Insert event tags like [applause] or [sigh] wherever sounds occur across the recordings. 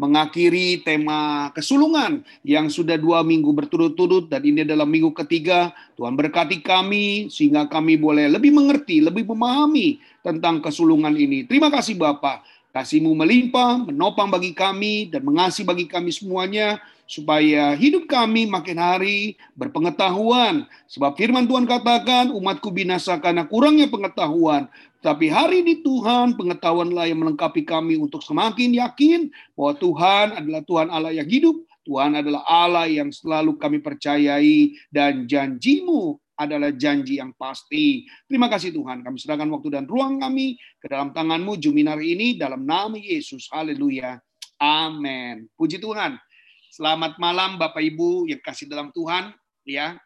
mengakhiri tema kesulungan yang sudah dua minggu berturut-turut dan ini adalah minggu ketiga. Tuhan berkati kami sehingga kami boleh lebih mengerti, lebih memahami tentang kesulungan ini. Terima kasih Bapak. Kasihmu melimpah, menopang bagi kami dan mengasih bagi kami semuanya supaya hidup kami makin hari berpengetahuan. Sebab firman Tuhan katakan, umatku binasa karena kurangnya pengetahuan. Tapi hari ini Tuhan, pengetahuanlah yang melengkapi kami untuk semakin yakin bahwa Tuhan adalah Tuhan Allah yang hidup, Tuhan adalah Allah yang selalu kami percayai, dan janjimu adalah janji yang pasti. Terima kasih Tuhan, kami serahkan waktu dan ruang kami ke dalam tanganmu Juminar ini dalam nama Yesus. Haleluya. Amin. Puji Tuhan. Selamat malam Bapak Ibu yang kasih dalam Tuhan, ya.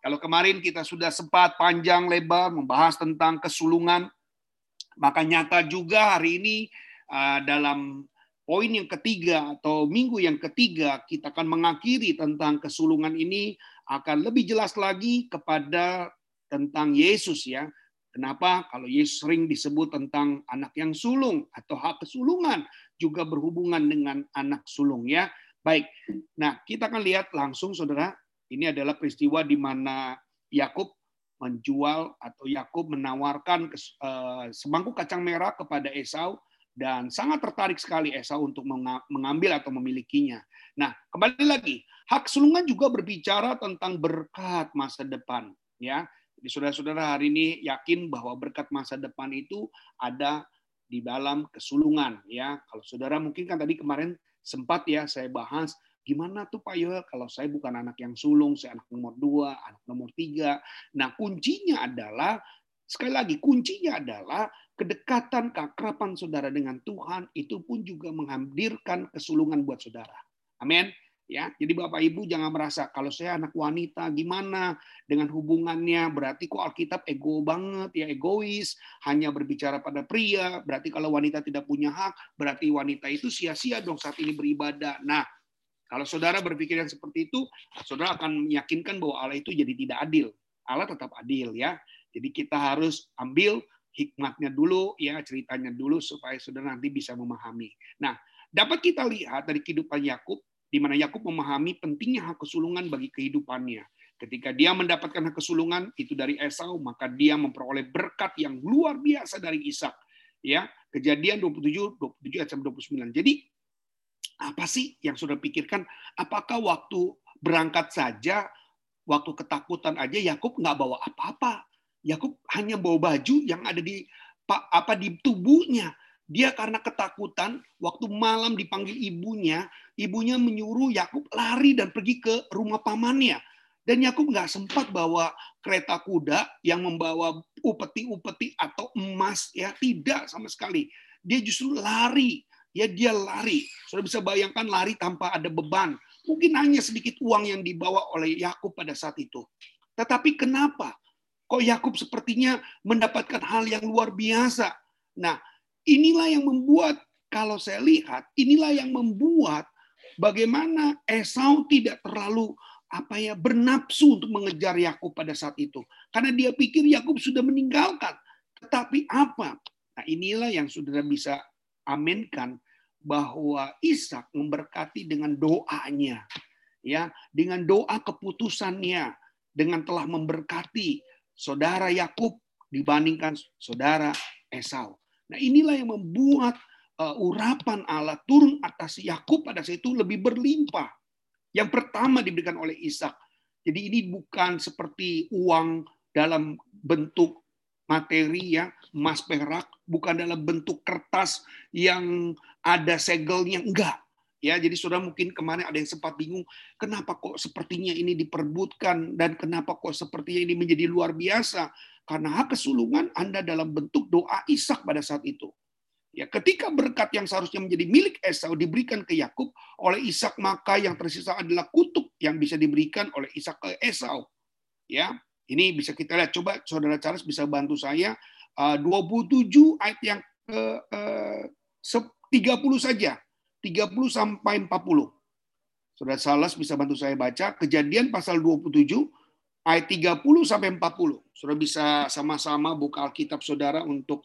Kalau kemarin kita sudah sempat panjang lebar membahas tentang kesulungan, maka nyata juga hari ini uh, dalam poin yang ketiga atau minggu yang ketiga kita akan mengakhiri tentang kesulungan ini akan lebih jelas lagi kepada tentang Yesus ya. Kenapa? Kalau Yesus sering disebut tentang anak yang sulung atau hak kesulungan juga berhubungan dengan anak sulung ya. Baik, nah kita akan lihat langsung saudara, ini adalah peristiwa di mana Yakub menjual atau Yakub menawarkan uh, semangkuk kacang merah kepada Esau dan sangat tertarik sekali Esau untuk mengambil atau memilikinya. Nah, kembali lagi, hak sulungan juga berbicara tentang berkat masa depan, ya. Jadi saudara-saudara hari ini yakin bahwa berkat masa depan itu ada di dalam kesulungan, ya. Kalau saudara mungkin kan tadi kemarin sempat ya saya bahas gimana tuh Pak Yoel kalau saya bukan anak yang sulung, saya anak nomor dua, anak nomor tiga. Nah kuncinya adalah sekali lagi kuncinya adalah kedekatan keakraban saudara dengan Tuhan itu pun juga menghadirkan kesulungan buat saudara. Amin ya. Jadi Bapak Ibu jangan merasa kalau saya anak wanita gimana dengan hubungannya berarti kok Alkitab ego banget ya egois, hanya berbicara pada pria, berarti kalau wanita tidak punya hak, berarti wanita itu sia-sia dong saat ini beribadah. Nah, kalau saudara berpikir yang seperti itu, saudara akan meyakinkan bahwa Allah itu jadi tidak adil. Allah tetap adil ya. Jadi kita harus ambil hikmatnya dulu ya ceritanya dulu supaya saudara nanti bisa memahami. Nah, dapat kita lihat dari kehidupan Yakub di mana Yakub memahami pentingnya hak kesulungan bagi kehidupannya. Ketika dia mendapatkan hak kesulungan itu dari Esau, maka dia memperoleh berkat yang luar biasa dari Ishak. Ya, Kejadian 27 27 ayat 29. Jadi apa sih yang sudah pikirkan? Apakah waktu berangkat saja, waktu ketakutan aja Yakub nggak bawa apa-apa? Yakub hanya bawa baju yang ada di apa di tubuhnya. Dia karena ketakutan, waktu malam dipanggil ibunya, ibunya menyuruh Yakub lari dan pergi ke rumah pamannya. Dan Yakub nggak sempat bawa kereta kuda yang membawa upeti-upeti atau emas, ya tidak sama sekali. Dia justru lari, ya dia lari. Sudah bisa bayangkan lari tanpa ada beban. Mungkin hanya sedikit uang yang dibawa oleh Yakub pada saat itu. Tetapi kenapa? Kok Yakub sepertinya mendapatkan hal yang luar biasa? Nah, Inilah yang membuat kalau saya lihat inilah yang membuat bagaimana Esau tidak terlalu apa ya bernafsu untuk mengejar Yakub pada saat itu. Karena dia pikir Yakub sudah meninggalkan. Tetapi apa? Nah inilah yang sudah bisa aminkan bahwa Ishak memberkati dengan doanya ya. Dengan doa keputusannya dengan telah memberkati saudara Yakub dibandingkan saudara Esau Nah inilah yang membuat uh, urapan Allah turun atas Yakub pada saat itu lebih berlimpah. Yang pertama diberikan oleh Ishak. Jadi ini bukan seperti uang dalam bentuk materi ya, emas perak, bukan dalam bentuk kertas yang ada segelnya, enggak. Ya, jadi sudah mungkin kemarin ada yang sempat bingung, kenapa kok sepertinya ini diperbutkan dan kenapa kok sepertinya ini menjadi luar biasa. Karena hak kesulungan Anda dalam bentuk doa Ishak pada saat itu. Ya, ketika berkat yang seharusnya menjadi milik Esau diberikan ke Yakub oleh Ishak, maka yang tersisa adalah kutuk yang bisa diberikan oleh Ishak ke Esau. Ya, ini bisa kita lihat. Coba saudara Charles bisa bantu saya 27 ayat yang ke, ke 30 saja. 30 sampai 40. Saudara Charles bisa bantu saya baca Kejadian pasal 27 ayat 30 sampai 40. Saudara bisa sama-sama buka Alkitab Saudara untuk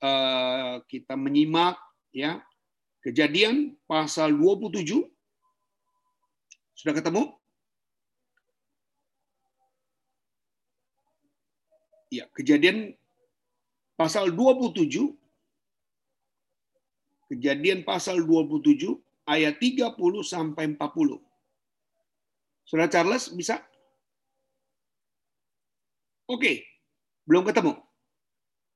uh, kita menyimak ya. Kejadian pasal 27. Sudah ketemu? Ya, kejadian pasal 27 Kejadian pasal 27 ayat 30 sampai 40. Saudara Charles bisa? Oke, belum ketemu.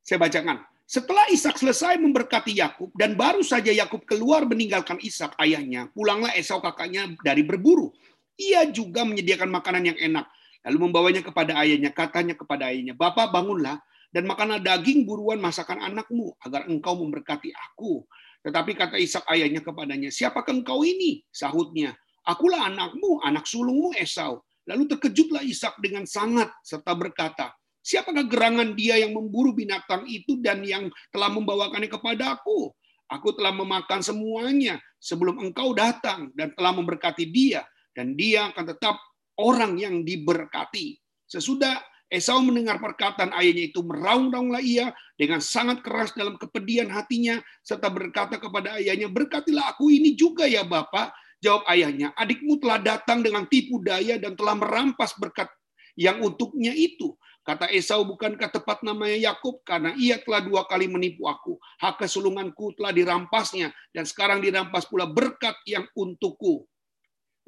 Saya bacakan. Setelah Ishak selesai memberkati Yakub dan baru saja Yakub keluar meninggalkan Ishak ayahnya, pulanglah Esau kakaknya dari berburu. Ia juga menyediakan makanan yang enak, lalu membawanya kepada ayahnya. Katanya kepada ayahnya, "Bapak, bangunlah dan makanlah daging buruan masakan anakmu agar engkau memberkati aku." Tetapi kata Ishak ayahnya kepadanya, "Siapakah engkau ini?" Sahutnya, "Akulah anakmu, anak sulungmu Esau." Lalu terkejutlah Ishak dengan sangat serta berkata, Siapakah gerangan dia yang memburu binatang itu dan yang telah membawakannya kepadaku? Aku telah memakan semuanya sebelum engkau datang dan telah memberkati dia. Dan dia akan tetap orang yang diberkati. Sesudah Esau mendengar perkataan ayahnya itu, meraung-raunglah ia dengan sangat keras dalam kepedihan hatinya, serta berkata kepada ayahnya, berkatilah aku ini juga ya Bapak. Jawab ayahnya, adikmu telah datang dengan tipu daya dan telah merampas berkat yang untuknya itu. Kata Esau, bukankah tepat namanya Yakub? Karena ia telah dua kali menipu aku. Hak kesulunganku telah dirampasnya, dan sekarang dirampas pula berkat yang untukku.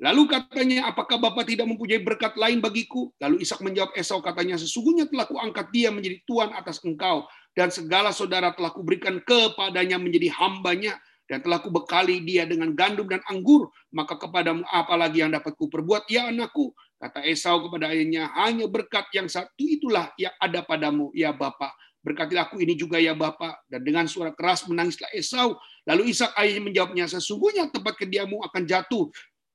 Lalu katanya, apakah Bapak tidak mempunyai berkat lain bagiku? Lalu Ishak menjawab Esau katanya, sesungguhnya telah kuangkat dia menjadi tuan atas engkau, dan segala saudara telah kuberikan kepadanya menjadi hambanya, dan telah kubekali dia dengan gandum dan anggur, maka kepadamu apa lagi yang dapat kuperbuat, ya anakku? Kata Esau kepada ayahnya, hanya berkat yang satu itulah yang ada padamu, ya Bapak. Berkatilah aku ini juga ya Bapak. Dan dengan suara keras menangislah Esau. Lalu Ishak ayahnya menjawabnya, sesungguhnya tempat kediamu akan jatuh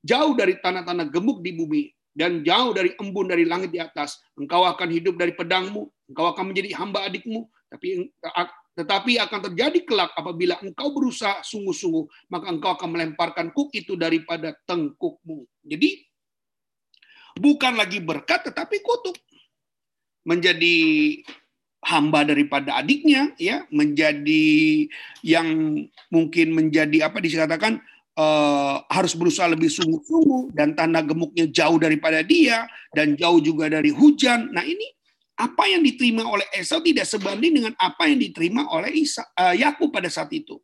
jauh dari tanah-tanah gemuk di bumi dan jauh dari embun dari langit di atas. Engkau akan hidup dari pedangmu, engkau akan menjadi hamba adikmu, tapi tetapi akan terjadi kelak apabila engkau berusaha sungguh-sungguh, maka engkau akan melemparkan kuk itu daripada tengkukmu. Jadi bukan lagi berkat tetapi kutuk. Menjadi hamba daripada adiknya ya, menjadi yang mungkin menjadi apa dikatakan uh, harus berusaha lebih sungguh-sungguh dan tanda gemuknya jauh daripada dia dan jauh juga dari hujan. Nah, ini apa yang diterima oleh Esau tidak sebanding dengan apa yang diterima oleh uh, Yakub pada saat itu.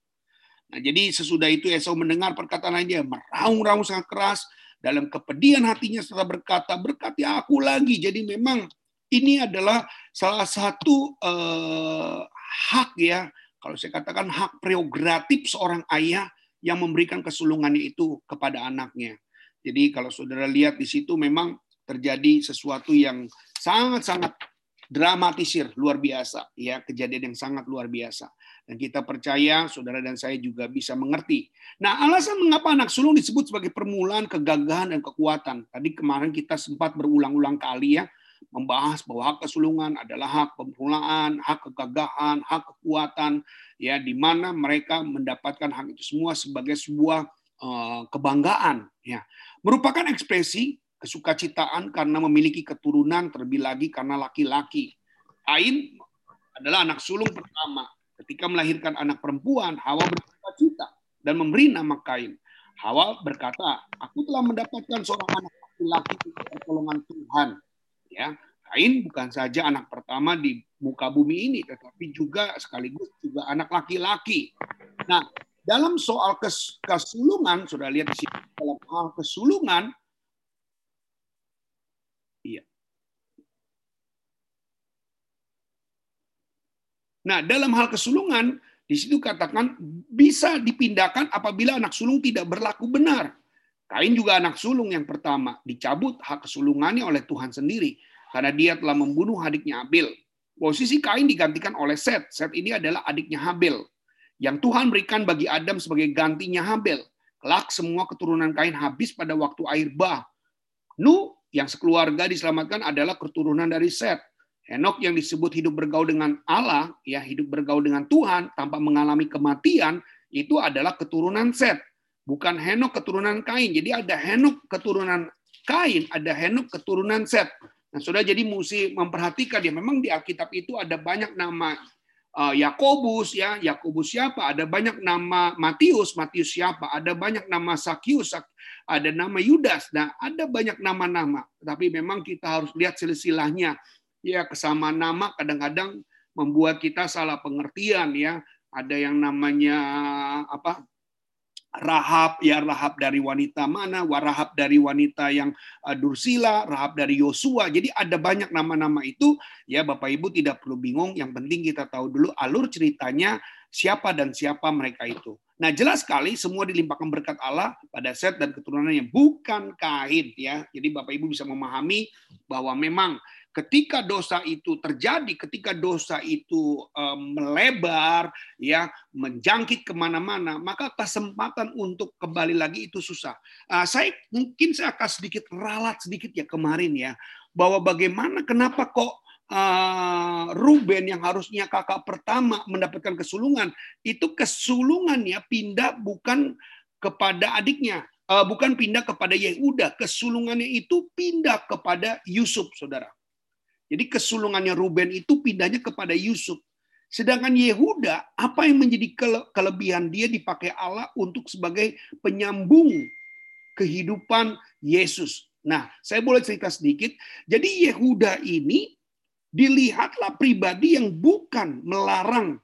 Nah, jadi sesudah itu Esau mendengar perkataan dia meraung-raung sangat keras dalam kepedihan hatinya setelah berkata, berkati aku lagi. Jadi memang ini adalah salah satu eh, hak ya, kalau saya katakan hak prerogatif seorang ayah yang memberikan kesulungannya itu kepada anaknya. Jadi kalau saudara lihat di situ memang terjadi sesuatu yang sangat-sangat dramatisir luar biasa ya kejadian yang sangat luar biasa dan kita percaya saudara dan saya juga bisa mengerti. Nah, alasan mengapa anak sulung disebut sebagai permulaan kegagahan dan kekuatan. Tadi kemarin kita sempat berulang-ulang kali ya membahas bahwa hak kesulungan adalah hak permulaan, hak kegagahan, hak kekuatan ya di mana mereka mendapatkan hak itu semua sebagai sebuah uh, kebanggaan ya. Merupakan ekspresi kesukacitaan karena memiliki keturunan terlebih lagi karena laki-laki. Kain adalah anak sulung pertama. Ketika melahirkan anak perempuan, Hawa bersuka dan memberi nama Kain. Hawa berkata, "Aku telah mendapatkan seorang anak laki-laki pertolongan Tuhan." Ya, Kain bukan saja anak pertama di muka bumi ini, tetapi juga sekaligus juga anak laki-laki. Nah, dalam soal kes kesulungan, sudah lihat di sini dalam hal kesulungan, Iya. Nah, dalam hal kesulungan, di situ katakan bisa dipindahkan apabila anak sulung tidak berlaku benar. Kain juga anak sulung yang pertama, dicabut hak kesulungannya oleh Tuhan sendiri karena dia telah membunuh adiknya Abel. Posisi Kain digantikan oleh Set. Set ini adalah adiknya Habel yang Tuhan berikan bagi Adam sebagai gantinya Habel. Kelak semua keturunan Kain habis pada waktu air bah. Nu yang sekeluarga diselamatkan adalah keturunan dari Set. Henok yang disebut hidup bergaul dengan Allah, ya hidup bergaul dengan Tuhan tanpa mengalami kematian, itu adalah keturunan Set. Bukan Henok keturunan Kain. Jadi ada Henok keturunan Kain, ada Henok keturunan Set. Nah, sudah jadi mesti memperhatikan ya memang di Alkitab itu ada banyak nama Yakobus ya, Yakobus siapa? Ada banyak nama Matius, Matius siapa? Ada banyak nama Sakius, ada nama Yudas. Nah, ada banyak nama-nama. Tapi memang kita harus lihat silsilahnya. Ya, kesamaan nama kadang-kadang membuat kita salah pengertian ya. Ada yang namanya apa? Rahab ya Rahab dari wanita mana, Warahab dari wanita yang uh, Dursila, Rahab dari Yosua. Jadi ada banyak nama-nama itu ya Bapak Ibu tidak perlu bingung, yang penting kita tahu dulu alur ceritanya siapa dan siapa mereka itu. Nah, jelas sekali semua dilimpahkan berkat Allah pada Set dan keturunannya, bukan kain ya. Jadi Bapak Ibu bisa memahami bahwa memang ketika dosa itu terjadi, ketika dosa itu melebar, ya menjangkit ke mana-mana, maka kesempatan untuk kembali lagi itu susah. Uh, saya mungkin saya akan sedikit ralat sedikit ya kemarin ya, bahwa bagaimana kenapa kok uh, Ruben yang harusnya kakak pertama mendapatkan kesulungan, itu kesulungannya pindah bukan kepada adiknya, uh, bukan pindah kepada Yehuda, kesulungannya itu pindah kepada Yusuf, saudara. Jadi kesulungannya Ruben itu pindahnya kepada Yusuf. Sedangkan Yehuda, apa yang menjadi kelebihan dia dipakai Allah untuk sebagai penyambung kehidupan Yesus. Nah, saya boleh cerita sedikit. Jadi Yehuda ini dilihatlah pribadi yang bukan melarang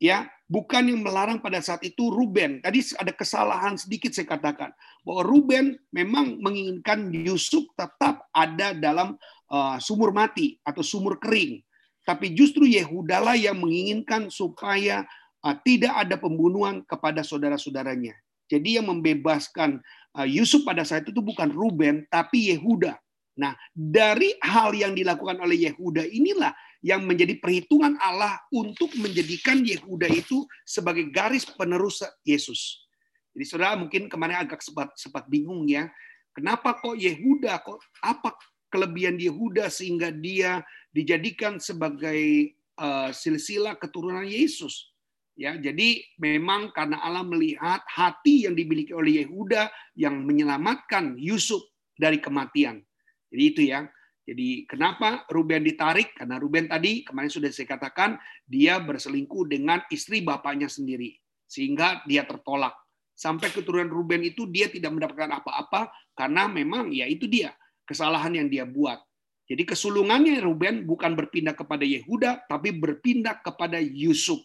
ya, bukan yang melarang pada saat itu Ruben. Tadi ada kesalahan sedikit saya katakan bahwa Ruben memang menginginkan Yusuf tetap ada dalam Uh, sumur mati atau sumur kering. Tapi justru Yehudalah yang menginginkan supaya uh, tidak ada pembunuhan kepada saudara-saudaranya. Jadi yang membebaskan uh, Yusuf pada saat itu bukan Ruben, tapi Yehuda. Nah, dari hal yang dilakukan oleh Yehuda inilah yang menjadi perhitungan Allah untuk menjadikan Yehuda itu sebagai garis penerus Yesus. Jadi saudara mungkin kemarin agak sempat, sempat bingung ya, kenapa kok Yehuda, kok apa kelebihan Yehuda sehingga dia dijadikan sebagai uh, silsilah keturunan Yesus. Ya, jadi memang karena Allah melihat hati yang dimiliki oleh Yehuda yang menyelamatkan Yusuf dari kematian. Jadi itu ya. Jadi kenapa Ruben ditarik? Karena Ruben tadi kemarin sudah saya katakan dia berselingkuh dengan istri bapaknya sendiri sehingga dia tertolak. Sampai keturunan Ruben itu dia tidak mendapatkan apa-apa karena memang ya itu dia kesalahan yang dia buat. Jadi kesulungannya Ruben bukan berpindah kepada Yehuda, tapi berpindah kepada Yusuf.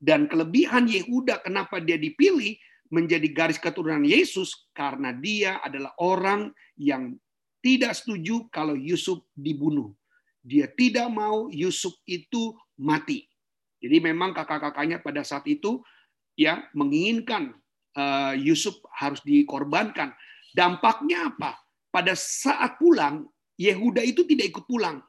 Dan kelebihan Yehuda kenapa dia dipilih menjadi garis keturunan Yesus karena dia adalah orang yang tidak setuju kalau Yusuf dibunuh. Dia tidak mau Yusuf itu mati. Jadi memang kakak-kakaknya pada saat itu ya menginginkan uh, Yusuf harus dikorbankan. Dampaknya apa? Pada saat pulang, Yehuda itu tidak ikut pulang.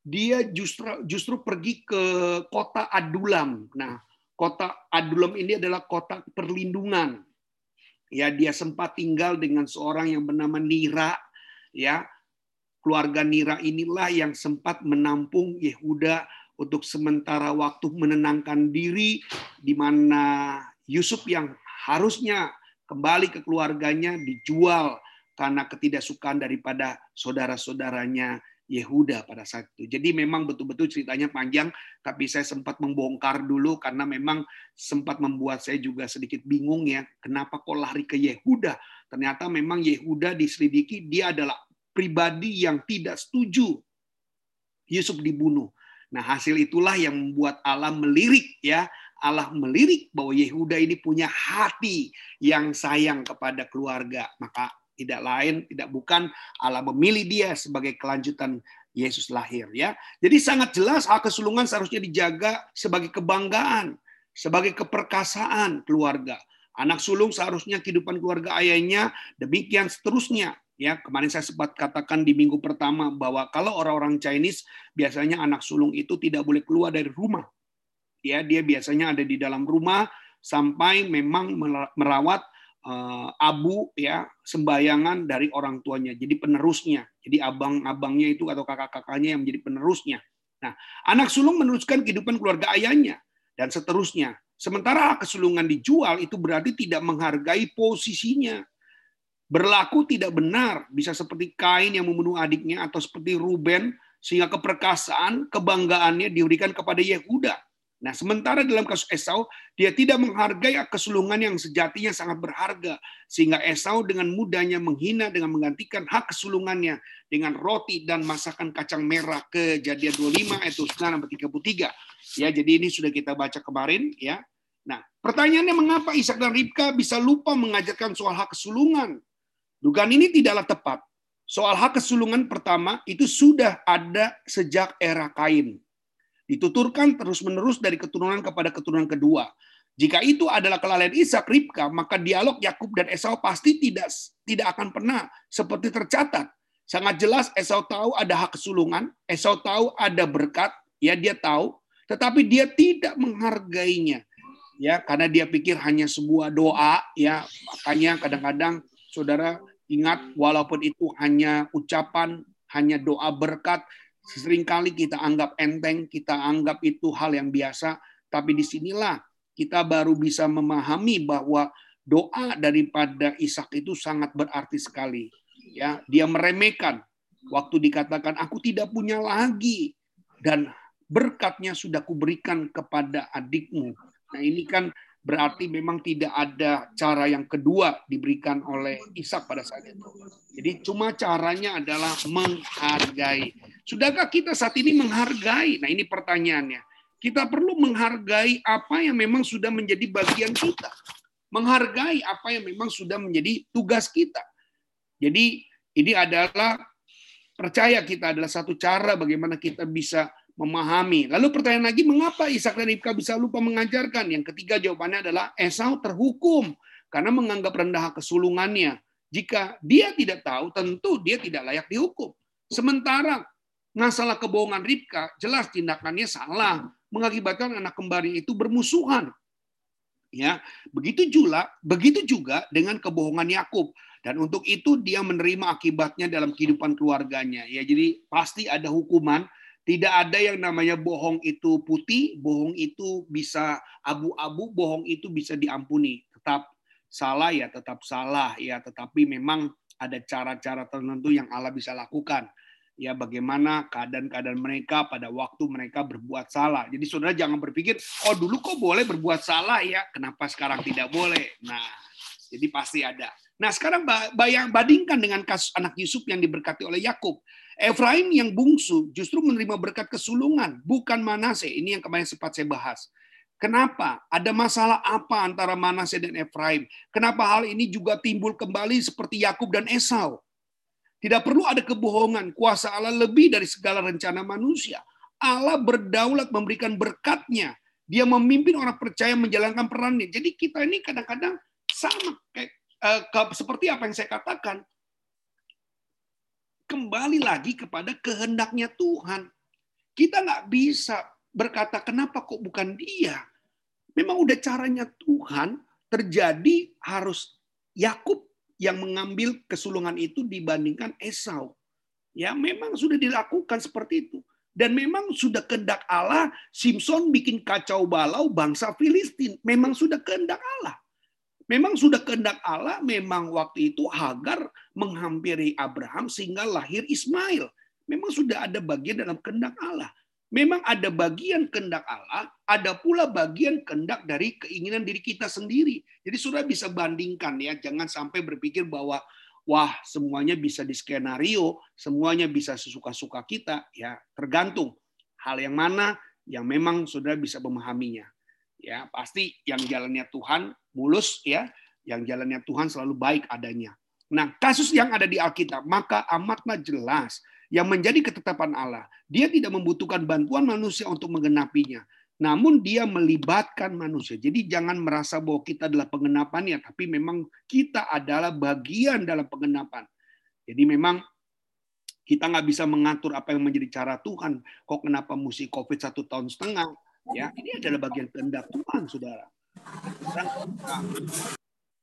Dia justru justru pergi ke kota Adulam. Nah, kota Adulam ini adalah kota perlindungan. Ya, dia sempat tinggal dengan seorang yang bernama Nira, ya. Keluarga Nira inilah yang sempat menampung Yehuda untuk sementara waktu menenangkan diri di mana Yusuf yang harusnya kembali ke keluarganya dijual karena ketidaksukaan daripada saudara-saudaranya Yehuda pada saat itu. Jadi memang betul-betul ceritanya panjang, tapi saya sempat membongkar dulu karena memang sempat membuat saya juga sedikit bingung ya, kenapa kok lari ke Yehuda? Ternyata memang Yehuda diselidiki dia adalah pribadi yang tidak setuju Yusuf dibunuh. Nah, hasil itulah yang membuat Allah melirik ya, Allah melirik bahwa Yehuda ini punya hati yang sayang kepada keluarga. Maka tidak lain, tidak bukan Allah memilih dia sebagai kelanjutan Yesus lahir ya. Jadi sangat jelas hak kesulungan seharusnya dijaga sebagai kebanggaan, sebagai keperkasaan keluarga. Anak sulung seharusnya kehidupan keluarga ayahnya, demikian seterusnya. Ya, kemarin saya sempat katakan di minggu pertama bahwa kalau orang-orang Chinese biasanya anak sulung itu tidak boleh keluar dari rumah. Ya, dia biasanya ada di dalam rumah sampai memang merawat abu ya sembayangan dari orang tuanya jadi penerusnya. Jadi abang-abangnya itu atau kakak-kakaknya yang menjadi penerusnya. Nah anak sulung meneruskan kehidupan keluarga ayahnya dan seterusnya. Sementara kesulungan dijual itu berarti tidak menghargai posisinya. Berlaku tidak benar bisa seperti Kain yang membunuh adiknya atau seperti Ruben sehingga keperkasaan kebanggaannya diberikan kepada Yehuda Nah, sementara dalam kasus Esau, dia tidak menghargai kesulungan yang sejatinya sangat berharga. Sehingga Esau dengan mudahnya menghina dengan menggantikan hak kesulungannya dengan roti dan masakan kacang merah kejadian 25 ayat 9 sampai 33. Ya, jadi ini sudah kita baca kemarin ya. Nah, pertanyaannya mengapa Ishak dan Ribka bisa lupa mengajarkan soal hak kesulungan? Dugaan ini tidaklah tepat. Soal hak kesulungan pertama itu sudah ada sejak era Kain Dituturkan terus-menerus dari keturunan kepada keturunan kedua. Jika itu adalah kelalaian Ishak Ribka, maka dialog Yakub dan Esau pasti tidak tidak akan pernah seperti tercatat. Sangat jelas Esau tahu ada hak kesulungan, Esau tahu ada berkat, ya dia tahu, tetapi dia tidak menghargainya. Ya, karena dia pikir hanya sebuah doa, ya. Makanya kadang-kadang Saudara ingat walaupun itu hanya ucapan, hanya doa berkat, Seringkali kita anggap enteng, kita anggap itu hal yang biasa, tapi di sinilah kita baru bisa memahami bahwa doa daripada Ishak itu sangat berarti sekali. Ya, dia meremehkan waktu dikatakan aku tidak punya lagi dan berkatnya sudah kuberikan kepada adikmu. Nah, ini kan berarti memang tidak ada cara yang kedua diberikan oleh Ishak pada saat itu. Jadi cuma caranya adalah menghargai. Sudahkah kita saat ini menghargai? Nah ini pertanyaannya. Kita perlu menghargai apa yang memang sudah menjadi bagian kita. Menghargai apa yang memang sudah menjadi tugas kita. Jadi ini adalah percaya kita adalah satu cara bagaimana kita bisa memahami. Lalu pertanyaan lagi, mengapa Ishak dan Ribka bisa lupa mengajarkan? Yang ketiga jawabannya adalah Esau terhukum karena menganggap rendah kesulungannya. Jika dia tidak tahu, tentu dia tidak layak dihukum. Sementara masalah kebohongan Ribka, jelas tindakannya salah, mengakibatkan anak kembali itu bermusuhan. Ya, begitu juga, begitu juga dengan kebohongan Yakub. Dan untuk itu dia menerima akibatnya dalam kehidupan keluarganya. Ya, jadi pasti ada hukuman tidak ada yang namanya bohong itu putih, bohong itu bisa abu-abu, bohong itu bisa diampuni. Tetap salah ya tetap salah ya, tetapi memang ada cara-cara tertentu yang Allah bisa lakukan. Ya bagaimana keadaan-keadaan mereka pada waktu mereka berbuat salah. Jadi saudara jangan berpikir, oh dulu kok boleh berbuat salah ya, kenapa sekarang tidak boleh? Nah, jadi pasti ada. Nah sekarang bayang bandingkan dengan kasus anak Yusuf yang diberkati oleh Yakub. Efraim yang bungsu justru menerima berkat kesulungan, bukan Manase. Ini yang kemarin sempat saya bahas. Kenapa? Ada masalah apa antara Manase dan Efraim? Kenapa hal ini juga timbul kembali seperti Yakub dan Esau? Tidak perlu ada kebohongan. Kuasa Allah lebih dari segala rencana manusia. Allah berdaulat memberikan berkatnya. Dia memimpin orang percaya menjalankan perannya. Jadi kita ini kadang-kadang sama kayak uh, seperti apa yang saya katakan kembali lagi kepada kehendaknya Tuhan. Kita nggak bisa berkata kenapa kok bukan dia. Memang udah caranya Tuhan terjadi harus Yakub yang mengambil kesulungan itu dibandingkan Esau. Ya, memang sudah dilakukan seperti itu. Dan memang sudah kehendak Allah, Simpson bikin kacau balau bangsa Filistin. Memang sudah kehendak Allah. Memang sudah kehendak Allah, memang waktu itu Hagar menghampiri Abraham sehingga lahir Ismail. Memang sudah ada bagian dalam kehendak Allah. Memang ada bagian kehendak Allah, ada pula bagian kehendak dari keinginan diri kita sendiri. Jadi sudah bisa bandingkan ya, jangan sampai berpikir bahwa wah semuanya bisa di skenario, semuanya bisa sesuka-suka kita. Ya tergantung hal yang mana yang memang sudah bisa memahaminya. Ya pasti yang jalannya Tuhan mulus ya, yang jalannya Tuhan selalu baik adanya. Nah, kasus yang ada di Alkitab, maka amatlah jelas yang menjadi ketetapan Allah. Dia tidak membutuhkan bantuan manusia untuk menggenapinya. Namun dia melibatkan manusia. Jadi jangan merasa bahwa kita adalah pengenapannya, tapi memang kita adalah bagian dalam pengenapan. Jadi memang kita nggak bisa mengatur apa yang menjadi cara Tuhan. Kok kenapa mesti COVID satu tahun setengah? Ya, ini adalah bagian kehendak Tuhan, saudara.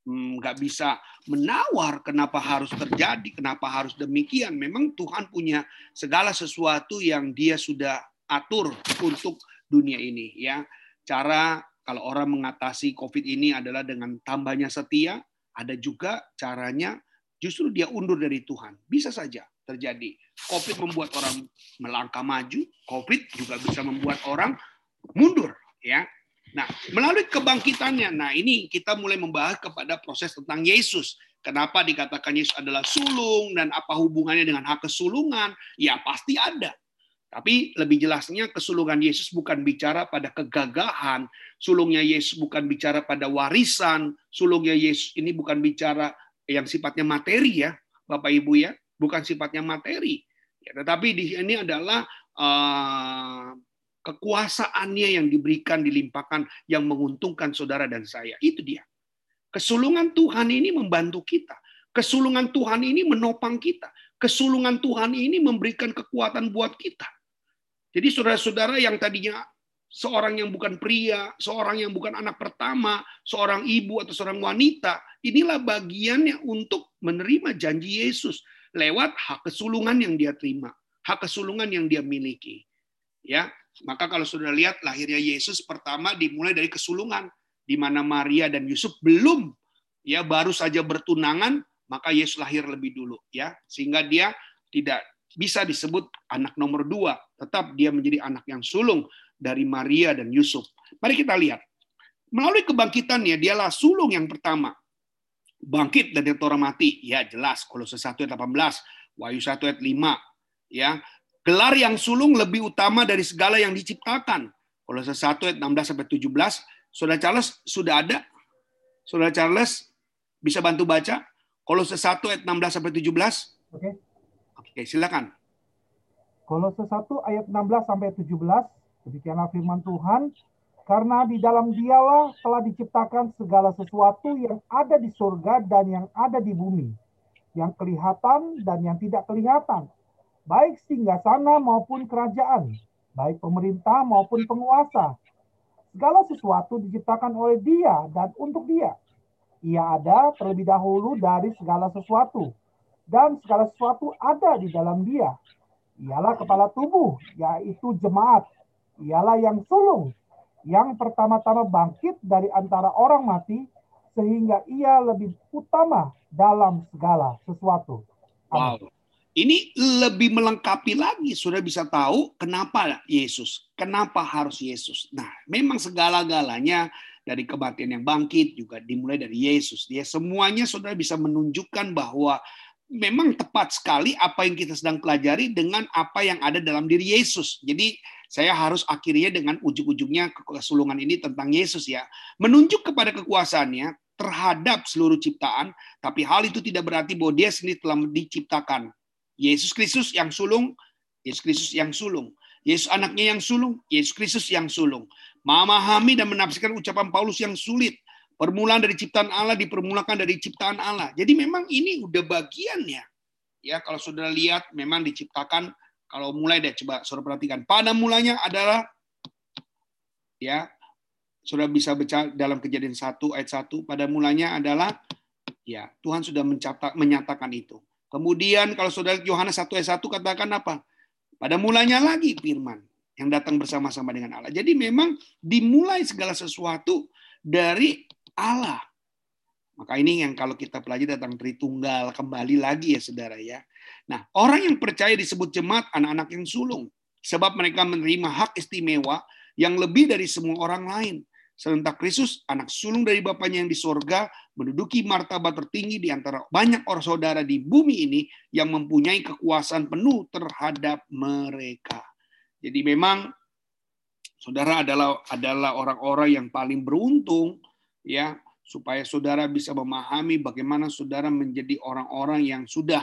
Hmm, nggak bisa menawar kenapa harus terjadi, kenapa harus demikian. Memang Tuhan punya segala sesuatu yang Dia sudah atur untuk dunia ini. Ya, cara kalau orang mengatasi COVID ini adalah dengan tambahnya setia. Ada juga caranya justru dia undur dari Tuhan. Bisa saja terjadi. COVID membuat orang melangkah maju. COVID juga bisa membuat orang mundur Ya. Nah, melalui kebangkitannya, nah ini kita mulai membahas kepada proses tentang Yesus. Kenapa dikatakan Yesus adalah sulung dan apa hubungannya dengan hak kesulungan? Ya pasti ada. Tapi lebih jelasnya kesulungan Yesus bukan bicara pada kegagahan, sulungnya Yesus bukan bicara pada warisan, sulungnya Yesus ini bukan bicara yang sifatnya materi ya, Bapak Ibu ya, bukan sifatnya materi. Ya, tetapi di sini adalah uh, kekuasaannya yang diberikan, dilimpahkan, yang menguntungkan saudara dan saya. Itu dia. Kesulungan Tuhan ini membantu kita. Kesulungan Tuhan ini menopang kita. Kesulungan Tuhan ini memberikan kekuatan buat kita. Jadi saudara-saudara yang tadinya seorang yang bukan pria, seorang yang bukan anak pertama, seorang ibu atau seorang wanita, inilah bagiannya untuk menerima janji Yesus lewat hak kesulungan yang dia terima, hak kesulungan yang dia miliki. Ya, maka kalau sudah lihat lahirnya Yesus pertama dimulai dari kesulungan di mana Maria dan Yusuf belum ya baru saja bertunangan, maka Yesus lahir lebih dulu ya, sehingga dia tidak bisa disebut anak nomor dua. Tetap dia menjadi anak yang sulung dari Maria dan Yusuf. Mari kita lihat. Melalui kebangkitannya, dialah sulung yang pertama. Bangkit dari orang mati. Ya jelas, Kolose 1 ayat 18, Wahyu 1 ayat 5. Ya, Gelar yang sulung lebih utama dari segala yang diciptakan. Kolose 1 ayat 16 sampai 17. Saudara Charles sudah ada? Saudara Charles bisa bantu baca? Kolose 1 ayat 16 sampai 17. Oke. Oke, silakan. Kolose 1 ayat 16 sampai 17, demikianlah firman Tuhan, karena di dalam dialah telah diciptakan segala sesuatu yang ada di surga dan yang ada di bumi, yang kelihatan dan yang tidak kelihatan, baik singgah sana maupun kerajaan, baik pemerintah maupun penguasa. Segala sesuatu diciptakan oleh dia dan untuk dia. Ia ada terlebih dahulu dari segala sesuatu dan segala sesuatu ada di dalam dia. Ialah kepala tubuh, yaitu jemaat. Ialah yang sulung, yang pertama-tama bangkit dari antara orang mati, sehingga ia lebih utama dalam segala sesuatu. Wow. Ini lebih melengkapi lagi, sudah bisa tahu kenapa Yesus, kenapa harus Yesus. Nah, memang segala-galanya dari kematian yang bangkit juga dimulai dari Yesus. Dia semuanya sudah bisa menunjukkan bahwa memang tepat sekali apa yang kita sedang pelajari dengan apa yang ada dalam diri Yesus. Jadi saya harus akhirnya dengan ujung-ujungnya kesulungan ini tentang Yesus ya. Menunjuk kepada kekuasaannya terhadap seluruh ciptaan, tapi hal itu tidak berarti bahwa dia sendiri telah diciptakan. Yesus Kristus yang sulung, Yesus Kristus yang sulung. Yesus anaknya yang sulung, Yesus Kristus yang sulung. Memahami dan menafsirkan ucapan Paulus yang sulit Permulaan dari ciptaan Allah dipermulakan dari ciptaan Allah. Jadi memang ini udah bagiannya. Ya, kalau sudah lihat memang diciptakan kalau mulai deh coba saudara perhatikan. Pada mulanya adalah ya sudah bisa baca dalam kejadian 1 ayat 1 pada mulanya adalah ya Tuhan sudah mencatat menyatakan itu. Kemudian kalau saudara Yohanes 1 ayat 1 katakan apa? Pada mulanya lagi firman yang datang bersama-sama dengan Allah. Jadi memang dimulai segala sesuatu dari Allah. Maka ini yang kalau kita pelajari tentang Tritunggal kembali lagi ya saudara ya. Nah orang yang percaya disebut jemaat anak-anak yang sulung. Sebab mereka menerima hak istimewa yang lebih dari semua orang lain. Serentak Kristus, anak sulung dari Bapaknya yang di sorga, menduduki martabat tertinggi di antara banyak orang saudara di bumi ini yang mempunyai kekuasaan penuh terhadap mereka. Jadi memang saudara adalah adalah orang-orang yang paling beruntung ya supaya saudara bisa memahami bagaimana saudara menjadi orang-orang yang sudah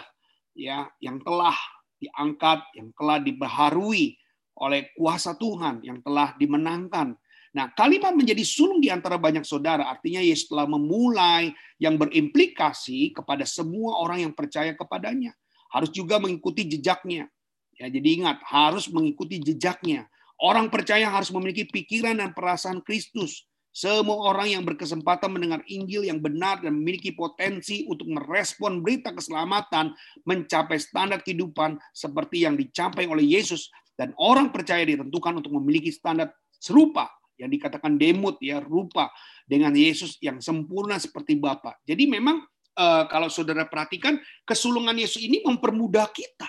ya yang telah diangkat, yang telah dibaharui oleh kuasa Tuhan, yang telah dimenangkan. Nah, kalimat menjadi sulung di antara banyak saudara artinya Yesus telah memulai yang berimplikasi kepada semua orang yang percaya kepadanya. Harus juga mengikuti jejaknya. Ya, jadi ingat, harus mengikuti jejaknya. Orang percaya harus memiliki pikiran dan perasaan Kristus semua orang yang berkesempatan mendengar Injil yang benar dan memiliki potensi untuk merespon berita keselamatan mencapai standar kehidupan seperti yang dicapai oleh Yesus dan orang percaya ditentukan untuk memiliki standar serupa yang dikatakan demut ya rupa dengan Yesus yang sempurna seperti Bapa. Jadi memang eh, kalau saudara perhatikan kesulungan Yesus ini mempermudah kita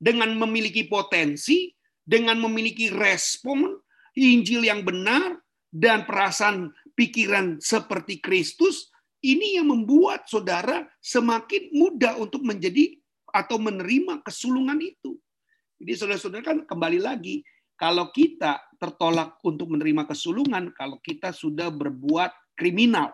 dengan memiliki potensi, dengan memiliki respon Injil yang benar dan perasaan pikiran seperti Kristus, ini yang membuat saudara semakin mudah untuk menjadi atau menerima kesulungan itu. Jadi saudara-saudara kan kembali lagi, kalau kita tertolak untuk menerima kesulungan, kalau kita sudah berbuat kriminal,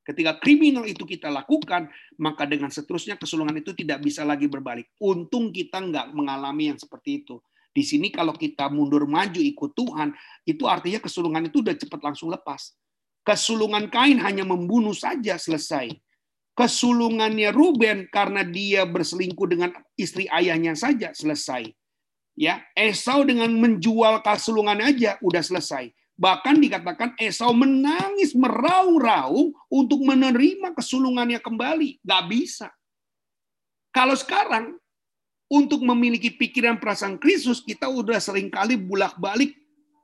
Ketika kriminal itu kita lakukan, maka dengan seterusnya kesulungan itu tidak bisa lagi berbalik. Untung kita nggak mengalami yang seperti itu. Di sini kalau kita mundur maju ikut Tuhan, itu artinya kesulungan itu udah cepat langsung lepas. Kesulungan Kain hanya membunuh saja selesai. Kesulungannya Ruben karena dia berselingkuh dengan istri ayahnya saja selesai. Ya, Esau dengan menjual kesulungan aja udah selesai. Bahkan dikatakan Esau menangis meraung-raung untuk menerima kesulungannya kembali. Gak bisa. Kalau sekarang, untuk memiliki pikiran perasaan Kristus, kita udah sering kali bulak-balik.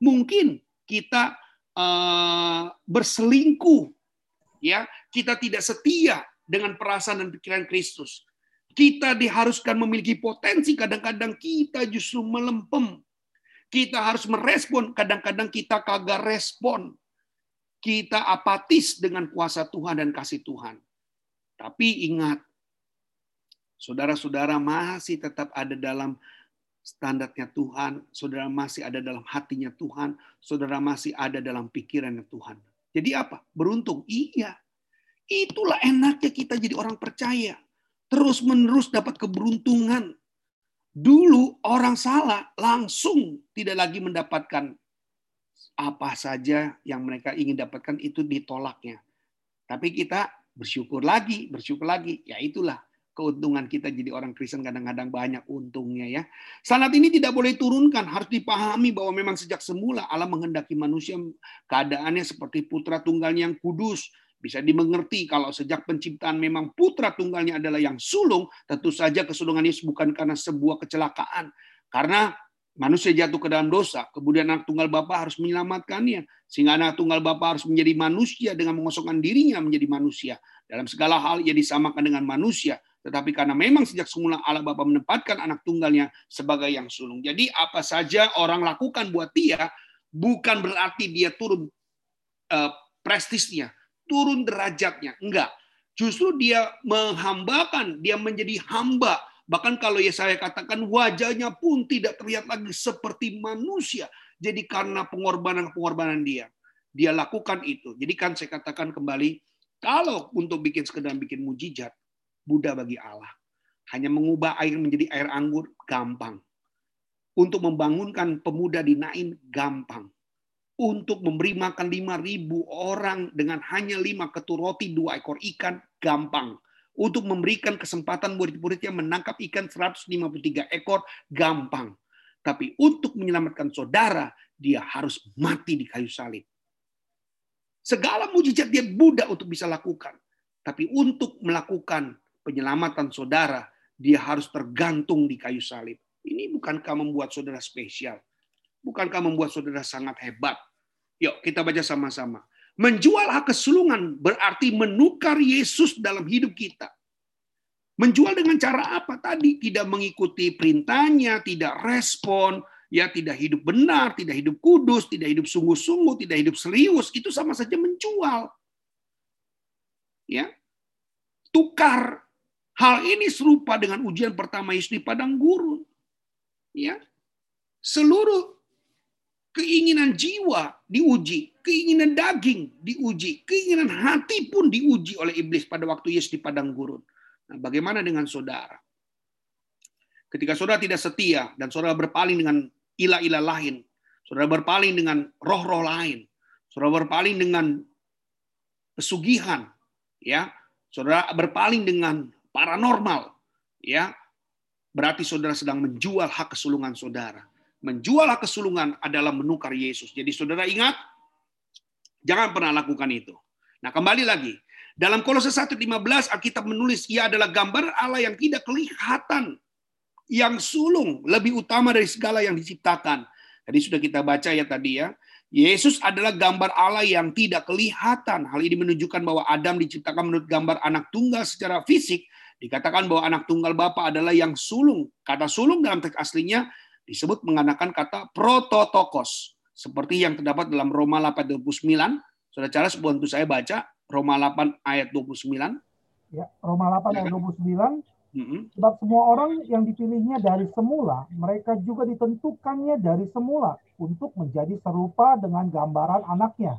Mungkin kita uh, berselingkuh. ya Kita tidak setia dengan perasaan dan pikiran Kristus. Kita diharuskan memiliki potensi, kadang-kadang kita justru melempem kita harus merespon, kadang-kadang kita kagak respon. Kita apatis dengan kuasa Tuhan dan kasih Tuhan. Tapi ingat, saudara-saudara masih tetap ada dalam standarnya Tuhan, saudara masih ada dalam hatinya Tuhan, saudara masih ada dalam pikirannya Tuhan. Jadi apa? Beruntung? Iya. Itulah enaknya kita jadi orang percaya. Terus menerus dapat keberuntungan. Dulu orang salah langsung tidak lagi mendapatkan apa saja yang mereka ingin dapatkan itu ditolaknya. Tapi kita bersyukur lagi, bersyukur lagi. Ya itulah keuntungan kita jadi orang Kristen kadang-kadang banyak untungnya ya. Sanat ini tidak boleh turunkan, harus dipahami bahwa memang sejak semula Allah menghendaki manusia keadaannya seperti putra tunggalnya yang kudus, bisa dimengerti kalau sejak penciptaan memang putra tunggalnya adalah yang sulung, tentu saja kesulungan Yesus bukan karena sebuah kecelakaan. Karena manusia jatuh ke dalam dosa, kemudian anak tunggal Bapa harus menyelamatkannya. Sehingga anak tunggal Bapa harus menjadi manusia dengan mengosongkan dirinya menjadi manusia. Dalam segala hal ia disamakan dengan manusia. Tetapi karena memang sejak semula Allah Bapa menempatkan anak tunggalnya sebagai yang sulung. Jadi apa saja orang lakukan buat dia, bukan berarti dia turun uh, prestisnya turun derajatnya. Enggak. Justru dia menghambakan, dia menjadi hamba. Bahkan kalau ya saya katakan wajahnya pun tidak terlihat lagi seperti manusia. Jadi karena pengorbanan-pengorbanan dia. Dia lakukan itu. Jadi kan saya katakan kembali, kalau untuk bikin sekedar bikin mujizat, Buddha bagi Allah. Hanya mengubah air menjadi air anggur, gampang. Untuk membangunkan pemuda di Nain, gampang untuk memberi makan 5.000 orang dengan hanya lima ketur roti, dua ekor ikan, gampang. Untuk memberikan kesempatan murid-muridnya menangkap ikan 153 ekor, gampang. Tapi untuk menyelamatkan saudara, dia harus mati di kayu salib. Segala mujizat dia mudah untuk bisa lakukan. Tapi untuk melakukan penyelamatan saudara, dia harus tergantung di kayu salib. Ini bukankah membuat saudara spesial? Bukankah membuat saudara sangat hebat? Yuk kita baca sama-sama. Menjual hak kesulungan berarti menukar Yesus dalam hidup kita. Menjual dengan cara apa tadi? Tidak mengikuti perintahnya, tidak respon, ya tidak hidup benar, tidak hidup kudus, tidak hidup sungguh-sungguh, tidak hidup serius, itu sama saja menjual. Ya. Tukar. Hal ini serupa dengan ujian pertama Yesus di padang gurun. Ya. Seluruh keinginan jiwa diuji, keinginan daging diuji, keinginan hati pun diuji oleh iblis pada waktu Yesus di padang gurun. Nah, bagaimana dengan saudara? Ketika saudara tidak setia dan saudara berpaling dengan ilah-ilah lain, saudara berpaling dengan roh-roh lain, saudara berpaling dengan pesugihan, ya, saudara berpaling dengan paranormal, ya, berarti saudara sedang menjual hak kesulungan saudara menjual kesulungan adalah menukar Yesus. Jadi saudara ingat, jangan pernah lakukan itu. Nah kembali lagi, dalam Kolose 1:15 Alkitab menulis ia adalah gambar Allah yang tidak kelihatan, yang sulung, lebih utama dari segala yang diciptakan. Tadi sudah kita baca ya tadi ya. Yesus adalah gambar Allah yang tidak kelihatan. Hal ini menunjukkan bahwa Adam diciptakan menurut gambar anak tunggal secara fisik. Dikatakan bahwa anak tunggal Bapa adalah yang sulung. Kata sulung dalam teks aslinya disebut menggunakan kata prototokos. seperti yang terdapat dalam Roma 8:29. Saudara-saudara sebelum saya baca Roma 8 ayat 29. Ya, Roma 8 ayat 29. Sebab semua orang yang dipilihnya dari semula, mereka juga ditentukannya dari semula untuk menjadi serupa dengan gambaran anaknya.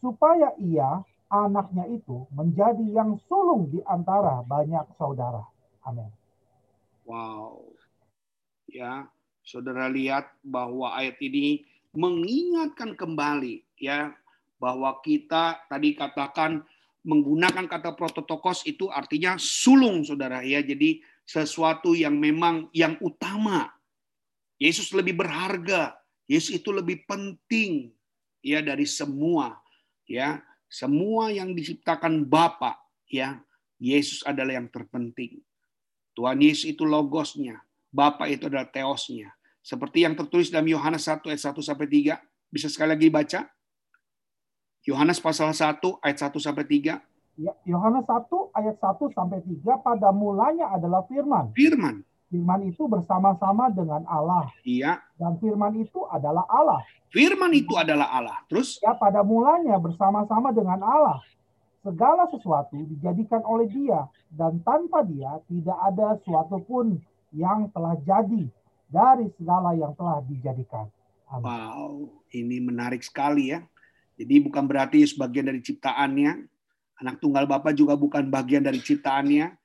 Supaya ia, anaknya itu, menjadi yang sulung di antara banyak saudara. Amin. Wow. Ya, saudara lihat bahwa ayat ini mengingatkan kembali ya bahwa kita tadi katakan menggunakan kata prototokos itu artinya sulung saudara ya. Jadi sesuatu yang memang yang utama. Yesus lebih berharga. Yesus itu lebih penting ya dari semua ya. Semua yang diciptakan Bapa ya Yesus adalah yang terpenting. Tuhan Yesus itu logosnya. Bapa itu adalah teosnya seperti yang tertulis dalam Yohanes 1 ayat 1 sampai 3 bisa sekali lagi baca Yohanes pasal 1 ayat 1 sampai 3. Ya, Yohanes 1 ayat 1 sampai 3 pada mulanya adalah firman. Firman. Firman itu bersama-sama dengan Allah. Iya. Dan firman itu adalah Allah. Firman itu adalah Allah. Terus? Ya, pada mulanya bersama-sama dengan Allah. Segala sesuatu dijadikan oleh dia. Dan tanpa dia tidak ada sesuatu pun yang telah jadi dari segala yang telah dijadikan. Amin. Wow, ini menarik sekali ya. Jadi bukan berarti sebagian dari ciptaannya. Anak tunggal Bapa juga bukan bagian dari ciptaannya.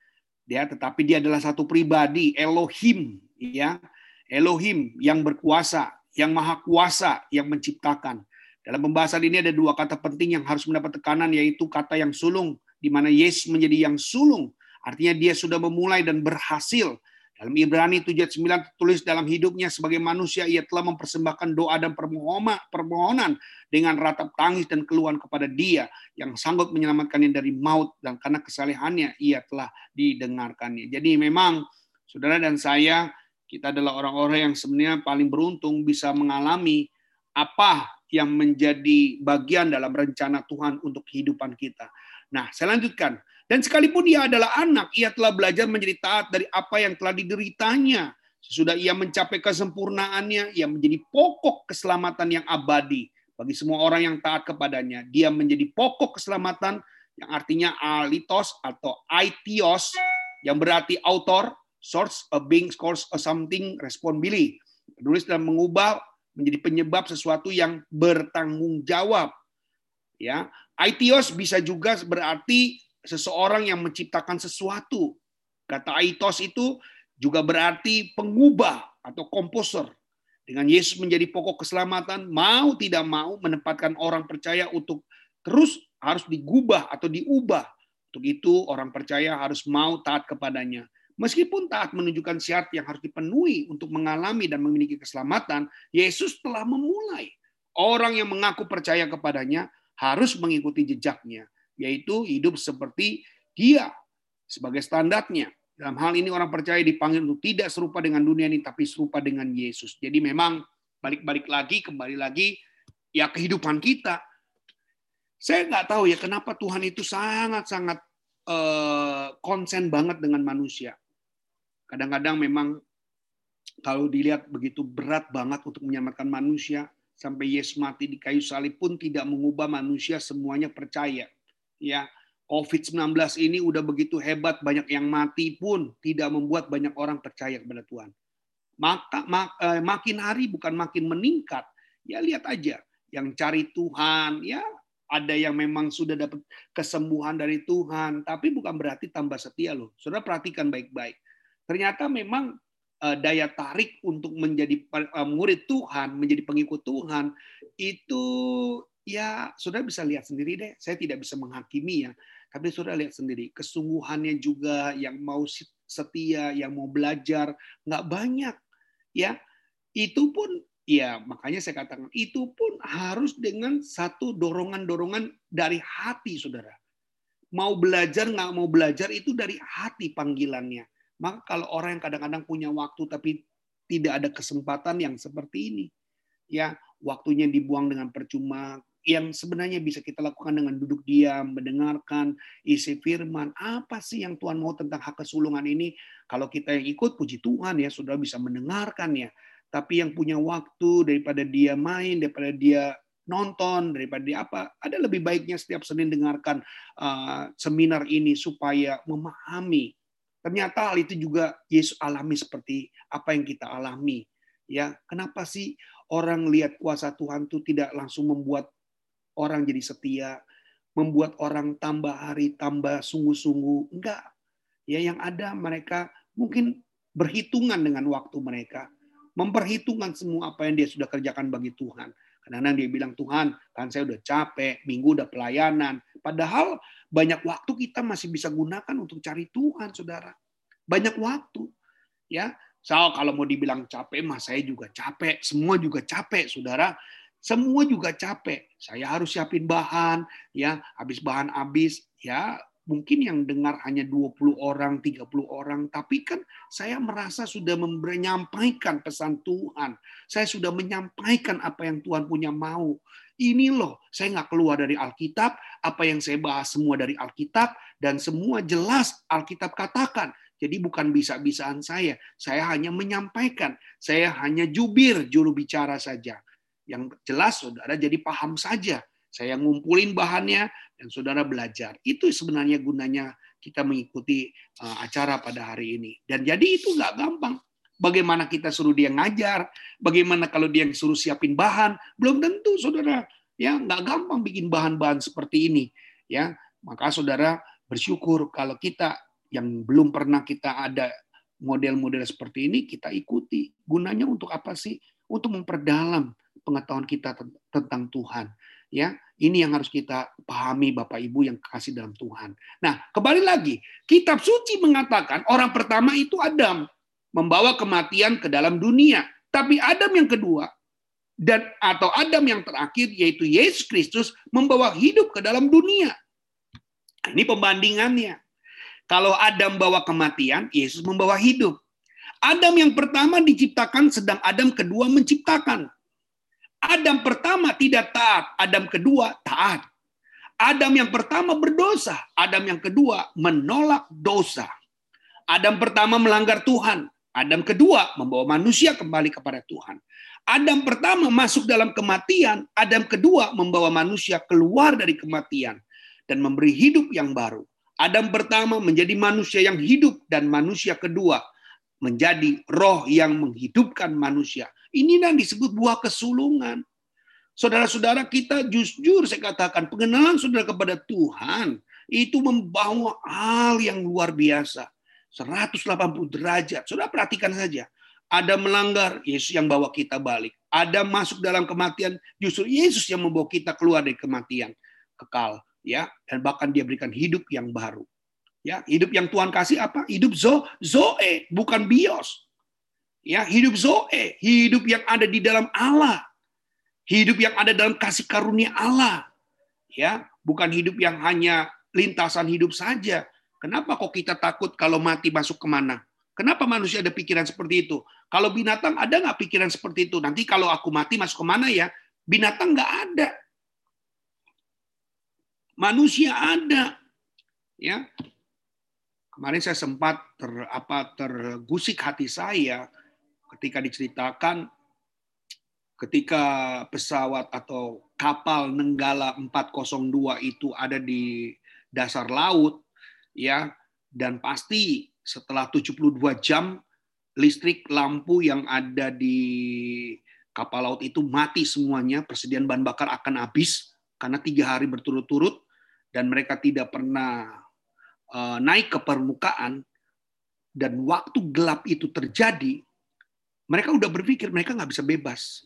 Dia tetapi dia adalah satu pribadi, Elohim, ya. Elohim yang berkuasa, yang maha kuasa, yang menciptakan. Dalam pembahasan ini ada dua kata penting yang harus mendapat tekanan yaitu kata yang sulung di mana Yesus menjadi yang sulung. Artinya dia sudah memulai dan berhasil dalam Ibrani 7:9 tertulis dalam hidupnya sebagai manusia ia telah mempersembahkan doa dan permohonan, permohonan dengan ratap tangis dan keluhan kepada Dia yang sanggup menyelamatkannya dari maut dan karena kesalehannya ia telah didengarkannya. Jadi memang saudara dan saya kita adalah orang-orang yang sebenarnya paling beruntung bisa mengalami apa yang menjadi bagian dalam rencana Tuhan untuk kehidupan kita. Nah, saya lanjutkan. Dan sekalipun dia adalah anak, ia telah belajar menjadi taat dari apa yang telah dideritanya. Sesudah ia mencapai kesempurnaannya, ia menjadi pokok keselamatan yang abadi bagi semua orang yang taat kepadanya. Dia menjadi pokok keselamatan yang artinya alitos atau aitios, yang berarti author, source, a being, source, a something, responsibility. Penulis dan mengubah menjadi penyebab sesuatu yang bertanggung jawab. Ya, aitios bisa juga berarti seseorang yang menciptakan sesuatu. Kata aitos itu juga berarti pengubah atau komposer. Dengan Yesus menjadi pokok keselamatan, mau tidak mau menempatkan orang percaya untuk terus harus digubah atau diubah. Untuk itu orang percaya harus mau taat kepadanya. Meskipun taat menunjukkan syarat yang harus dipenuhi untuk mengalami dan memiliki keselamatan, Yesus telah memulai. Orang yang mengaku percaya kepadanya harus mengikuti jejaknya yaitu hidup seperti dia sebagai standarnya. Dalam hal ini orang percaya dipanggil untuk tidak serupa dengan dunia ini, tapi serupa dengan Yesus. Jadi memang balik-balik lagi, kembali lagi, ya kehidupan kita. Saya nggak tahu ya kenapa Tuhan itu sangat-sangat uh, konsen banget dengan manusia. Kadang-kadang memang kalau dilihat begitu berat banget untuk menyelamatkan manusia, sampai Yesus mati di kayu salib pun tidak mengubah manusia semuanya percaya ya COVID-19 ini udah begitu hebat, banyak yang mati pun tidak membuat banyak orang percaya kepada Tuhan. Maka mak, eh, makin hari bukan makin meningkat. Ya lihat aja, yang cari Tuhan, ya ada yang memang sudah dapat kesembuhan dari Tuhan, tapi bukan berarti tambah setia loh. Saudara perhatikan baik-baik. Ternyata memang eh, daya tarik untuk menjadi eh, murid Tuhan, menjadi pengikut Tuhan itu ya saudara bisa lihat sendiri deh. Saya tidak bisa menghakimi ya, tapi saudara lihat sendiri kesungguhannya juga yang mau setia, yang mau belajar nggak banyak ya. Itu pun ya makanya saya katakan itu pun harus dengan satu dorongan-dorongan dari hati saudara. Mau belajar nggak mau belajar itu dari hati panggilannya. Maka kalau orang yang kadang-kadang punya waktu tapi tidak ada kesempatan yang seperti ini, ya waktunya dibuang dengan percuma, yang sebenarnya bisa kita lakukan dengan duduk diam, mendengarkan isi firman. Apa sih yang Tuhan mau tentang hak kesulungan ini? Kalau kita yang ikut, puji Tuhan ya, sudah bisa mendengarkan ya. tapi yang punya waktu daripada dia main, daripada dia nonton, daripada dia apa. Ada lebih baiknya setiap Senin dengarkan uh, seminar ini supaya memahami. Ternyata hal itu juga Yesus alami seperti apa yang kita alami. Ya, kenapa sih orang lihat kuasa Tuhan itu tidak langsung membuat orang jadi setia, membuat orang tambah hari tambah sungguh-sungguh. Enggak. Ya, yang ada mereka mungkin berhitungan dengan waktu mereka, memperhitungkan semua apa yang dia sudah kerjakan bagi Tuhan. Kadang-kadang dia bilang, Tuhan, kan saya udah capek, minggu udah pelayanan. Padahal banyak waktu kita masih bisa gunakan untuk cari Tuhan, saudara. Banyak waktu. ya. So, kalau mau dibilang capek, mas saya juga capek. Semua juga capek, saudara. Semua juga capek. Saya harus siapin bahan, ya, habis bahan habis, ya, mungkin yang dengar hanya 20 orang, 30 orang, tapi kan saya merasa sudah menyampaikan pesan Tuhan. Saya sudah menyampaikan apa yang Tuhan punya mau. Ini loh, saya nggak keluar dari Alkitab, apa yang saya bahas semua dari Alkitab, dan semua jelas Alkitab katakan. Jadi bukan bisa-bisaan saya, saya hanya menyampaikan, saya hanya jubir juru bicara saja. Yang jelas saudara jadi paham saja. Saya ngumpulin bahannya, dan saudara belajar. Itu sebenarnya gunanya kita mengikuti uh, acara pada hari ini. Dan jadi itu nggak gampang. Bagaimana kita suruh dia ngajar, bagaimana kalau dia suruh siapin bahan, belum tentu saudara. Ya nggak gampang bikin bahan-bahan seperti ini. Ya maka saudara bersyukur kalau kita yang belum pernah kita ada model-model seperti ini kita ikuti. Gunanya untuk apa sih? Untuk memperdalam pengetahuan kita tentang Tuhan. Ya, ini yang harus kita pahami Bapak Ibu yang kasih dalam Tuhan. Nah, kembali lagi, kitab suci mengatakan orang pertama itu Adam membawa kematian ke dalam dunia. Tapi Adam yang kedua dan atau Adam yang terakhir yaitu Yesus Kristus membawa hidup ke dalam dunia. Ini pembandingannya. Kalau Adam bawa kematian, Yesus membawa hidup. Adam yang pertama diciptakan sedang Adam kedua menciptakan. Adam pertama tidak taat, Adam kedua taat. Adam yang pertama berdosa, Adam yang kedua menolak dosa. Adam pertama melanggar Tuhan, Adam kedua membawa manusia kembali kepada Tuhan. Adam pertama masuk dalam kematian, Adam kedua membawa manusia keluar dari kematian dan memberi hidup yang baru. Adam pertama menjadi manusia yang hidup dan manusia kedua menjadi roh yang menghidupkan manusia. Ini yang disebut buah kesulungan. Saudara-saudara kita jujur saya katakan pengenalan saudara kepada Tuhan itu membawa hal yang luar biasa. 180 derajat. Saudara perhatikan saja. Ada melanggar, Yesus yang bawa kita balik. Ada masuk dalam kematian, justru Yesus yang membawa kita keluar dari kematian kekal, ya. Dan bahkan dia berikan hidup yang baru. Ya, hidup yang Tuhan kasih apa? Hidup zo, zoe, bukan bios. Ya, hidup Zoe, hidup yang ada di dalam Allah. Hidup yang ada dalam kasih karunia Allah. Ya, bukan hidup yang hanya lintasan hidup saja. Kenapa kok kita takut kalau mati masuk ke mana? Kenapa manusia ada pikiran seperti itu? Kalau binatang ada nggak pikiran seperti itu? Nanti kalau aku mati masuk ke mana ya? Binatang nggak ada. Manusia ada. Ya, kemarin saya sempat ter, apa tergusik hati saya ketika diceritakan ketika pesawat atau kapal Nenggala 402 itu ada di dasar laut ya dan pasti setelah 72 jam listrik lampu yang ada di kapal laut itu mati semuanya persediaan bahan bakar akan habis karena tiga hari berturut-turut dan mereka tidak pernah uh, naik ke permukaan dan waktu gelap itu terjadi mereka udah berpikir mereka nggak bisa bebas.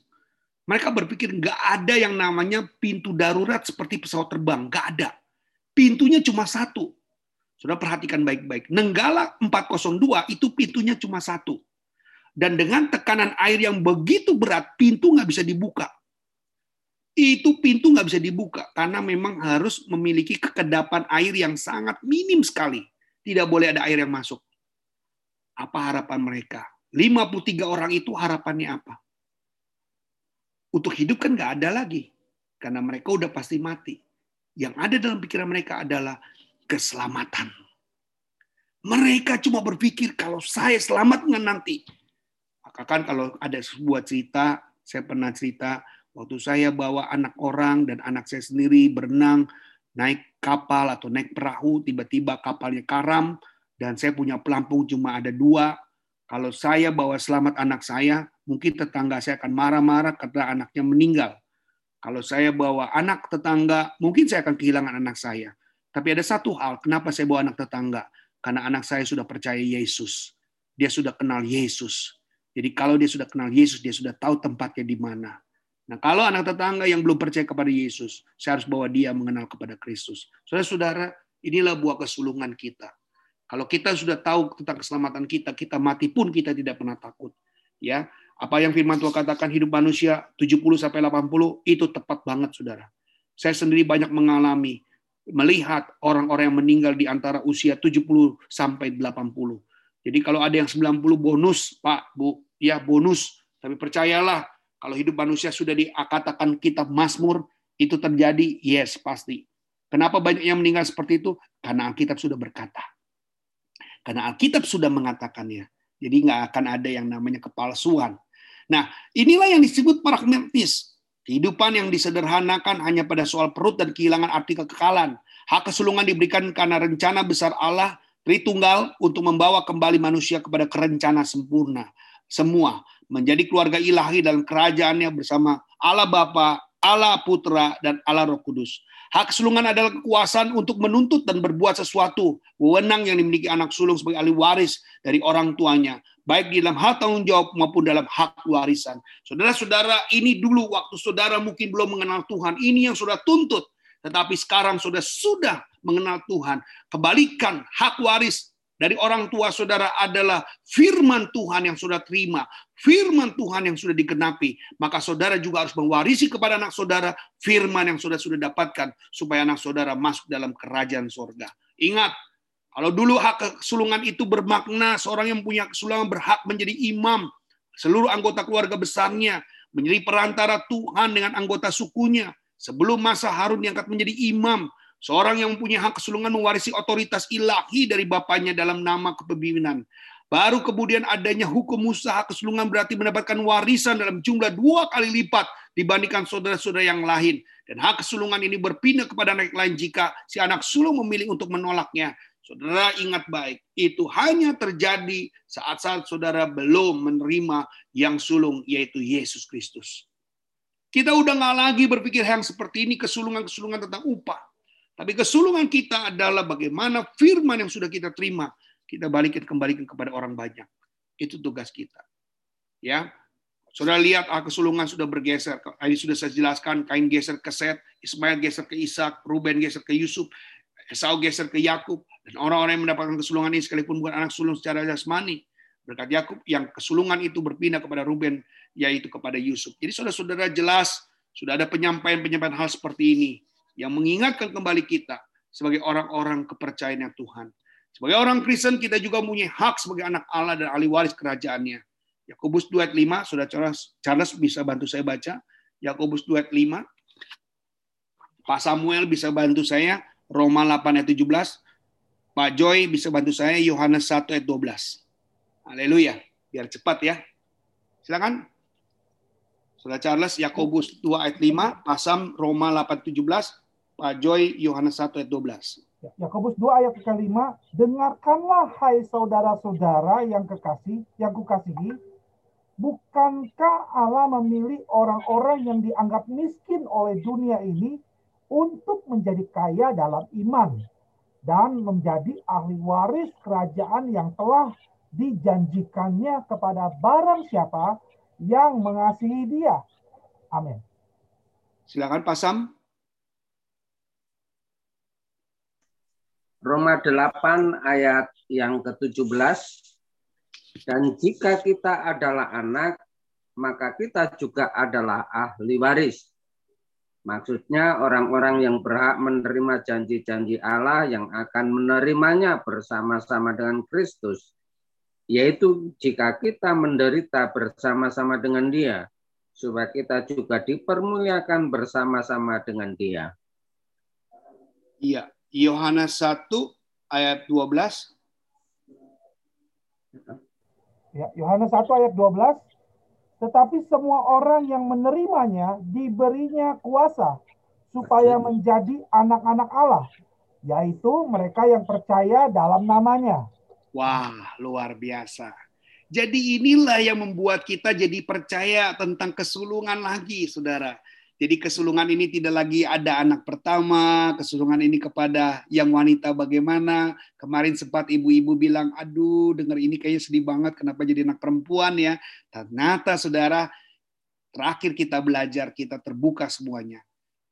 Mereka berpikir nggak ada yang namanya pintu darurat seperti pesawat terbang, nggak ada. Pintunya cuma satu. Sudah perhatikan baik-baik. Nenggala 402 itu pintunya cuma satu. Dan dengan tekanan air yang begitu berat, pintu nggak bisa dibuka. Itu pintu nggak bisa dibuka karena memang harus memiliki kekedapan air yang sangat minim sekali. Tidak boleh ada air yang masuk. Apa harapan mereka? 53 orang itu harapannya apa? Untuk hidup kan nggak ada lagi. Karena mereka udah pasti mati. Yang ada dalam pikiran mereka adalah keselamatan. Mereka cuma berpikir kalau saya selamat nanti, Bahkan kalau ada sebuah cerita, saya pernah cerita waktu saya bawa anak orang dan anak saya sendiri berenang naik kapal atau naik perahu, tiba-tiba kapalnya karam dan saya punya pelampung cuma ada dua. Kalau saya bawa selamat anak saya, mungkin tetangga saya akan marah-marah karena anaknya meninggal. Kalau saya bawa anak tetangga, mungkin saya akan kehilangan anak saya. Tapi ada satu hal, kenapa saya bawa anak tetangga? Karena anak saya sudah percaya Yesus. Dia sudah kenal Yesus. Jadi kalau dia sudah kenal Yesus, dia sudah tahu tempatnya di mana. Nah, kalau anak tetangga yang belum percaya kepada Yesus, saya harus bawa dia mengenal kepada Kristus. Saudara-saudara, inilah buah kesulungan kita. Kalau kita sudah tahu tentang keselamatan kita, kita mati pun kita tidak pernah takut. Ya, apa yang firman Tuhan katakan hidup manusia 70 sampai 80 itu tepat banget Saudara. Saya sendiri banyak mengalami melihat orang-orang yang meninggal di antara usia 70 sampai 80. Jadi kalau ada yang 90 bonus, Pak, Bu, ya bonus. Tapi percayalah, kalau hidup manusia sudah dikatakan kitab Mazmur, itu terjadi, yes, pasti. Kenapa banyak yang meninggal seperti itu? Karena Alkitab sudah berkata. Karena Alkitab sudah mengatakannya. Jadi nggak akan ada yang namanya kepalsuan. Nah, inilah yang disebut pragmatis. Kehidupan yang disederhanakan hanya pada soal perut dan kehilangan arti kekekalan. Hak kesulungan diberikan karena rencana besar Allah Tritunggal untuk membawa kembali manusia kepada kerencana sempurna. Semua menjadi keluarga ilahi dalam kerajaannya bersama Allah Bapa, Allah Putra, dan Allah Roh Kudus. Hak sulungan adalah kekuasaan untuk menuntut dan berbuat sesuatu, wewenang yang dimiliki anak sulung sebagai ahli waris dari orang tuanya, baik di dalam hal tanggung jawab maupun dalam hak warisan. Saudara-saudara, ini dulu waktu saudara mungkin belum mengenal Tuhan, ini yang sudah tuntut. Tetapi sekarang sudah sudah mengenal Tuhan. Kebalikan hak waris dari orang tua saudara adalah firman Tuhan yang sudah terima, firman Tuhan yang sudah digenapi, maka saudara juga harus mewarisi kepada anak saudara firman yang sudah sudah dapatkan supaya anak saudara masuk dalam kerajaan sorga. Ingat, kalau dulu hak kesulungan itu bermakna seorang yang punya kesulungan berhak menjadi imam, seluruh anggota keluarga besarnya, menjadi perantara Tuhan dengan anggota sukunya. Sebelum masa Harun diangkat menjadi imam, Seorang yang mempunyai hak kesulungan mewarisi otoritas ilahi dari bapaknya dalam nama kepemimpinan. Baru kemudian adanya hukum usaha kesulungan berarti mendapatkan warisan dalam jumlah dua kali lipat dibandingkan saudara-saudara yang lain. Dan hak kesulungan ini berpindah kepada anak lain jika si anak sulung memilih untuk menolaknya. Saudara ingat baik, itu hanya terjadi saat-saat saudara belum menerima yang sulung, yaitu Yesus Kristus. Kita udah nggak lagi berpikir yang seperti ini, kesulungan-kesulungan tentang upah. Tapi kesulungan kita adalah bagaimana firman yang sudah kita terima, kita balikin kembalikan kepada orang banyak. Itu tugas kita. Ya, Saudara lihat ah, kesulungan sudah bergeser. Ini sudah saya jelaskan. Kain geser ke Set, Ismail geser ke Ishak, Ruben geser ke Yusuf, Esau geser ke Yakub, dan orang-orang yang mendapatkan kesulungan ini sekalipun bukan anak sulung secara jasmani. Berkat Yakub yang kesulungan itu berpindah kepada Ruben, yaitu kepada Yusuf. Jadi saudara-saudara jelas sudah ada penyampaian-penyampaian hal seperti ini yang mengingatkan kembali kita sebagai orang-orang kepercayaan Tuhan. Sebagai orang Kristen kita juga punya hak sebagai anak Allah dan ahli waris kerajaannya. Yakobus 2 ayat 5, Saudara Charles bisa bantu saya baca. Yakobus 2 ayat 5. Pak Samuel bisa bantu saya Roma 8 ayat 17. Pak Joy bisa bantu saya Yohanes 1 ayat 12. Haleluya. Biar cepat ya. Silakan. Saudara Charles Yakobus 2 ayat 5, Pasam Roma 8 17, Pak Joy Yohanes 1 ayat 12. Ya, Yakobus 2 ayat kelima, dengarkanlah hai saudara-saudara yang kekasih, yang kukasihi, bukankah Allah memilih orang-orang yang dianggap miskin oleh dunia ini untuk menjadi kaya dalam iman dan menjadi ahli waris kerajaan yang telah dijanjikannya kepada barang siapa yang mengasihi dia. Amin. Silakan Pak Sam. Roma 8 ayat yang ke-17 dan jika kita adalah anak maka kita juga adalah ahli waris. Maksudnya orang-orang yang berhak menerima janji-janji Allah yang akan menerimanya bersama-sama dengan Kristus. Yaitu jika kita menderita bersama-sama dengan dia, supaya kita juga dipermuliakan bersama-sama dengan dia. Iya, Yohanes 1 ayat 12. Ya, Yohanes 1 ayat 12. tetapi semua orang yang menerimanya diberinya kuasa supaya menjadi anak-anak Allah, yaitu mereka yang percaya dalam namanya. Wah, luar biasa. Jadi inilah yang membuat kita jadi percaya tentang kesulungan lagi, saudara. Jadi kesulungan ini tidak lagi ada anak pertama, kesulungan ini kepada yang wanita bagaimana. Kemarin sempat ibu-ibu bilang, aduh dengar ini kayaknya sedih banget kenapa jadi anak perempuan ya. Ternyata saudara, terakhir kita belajar, kita terbuka semuanya.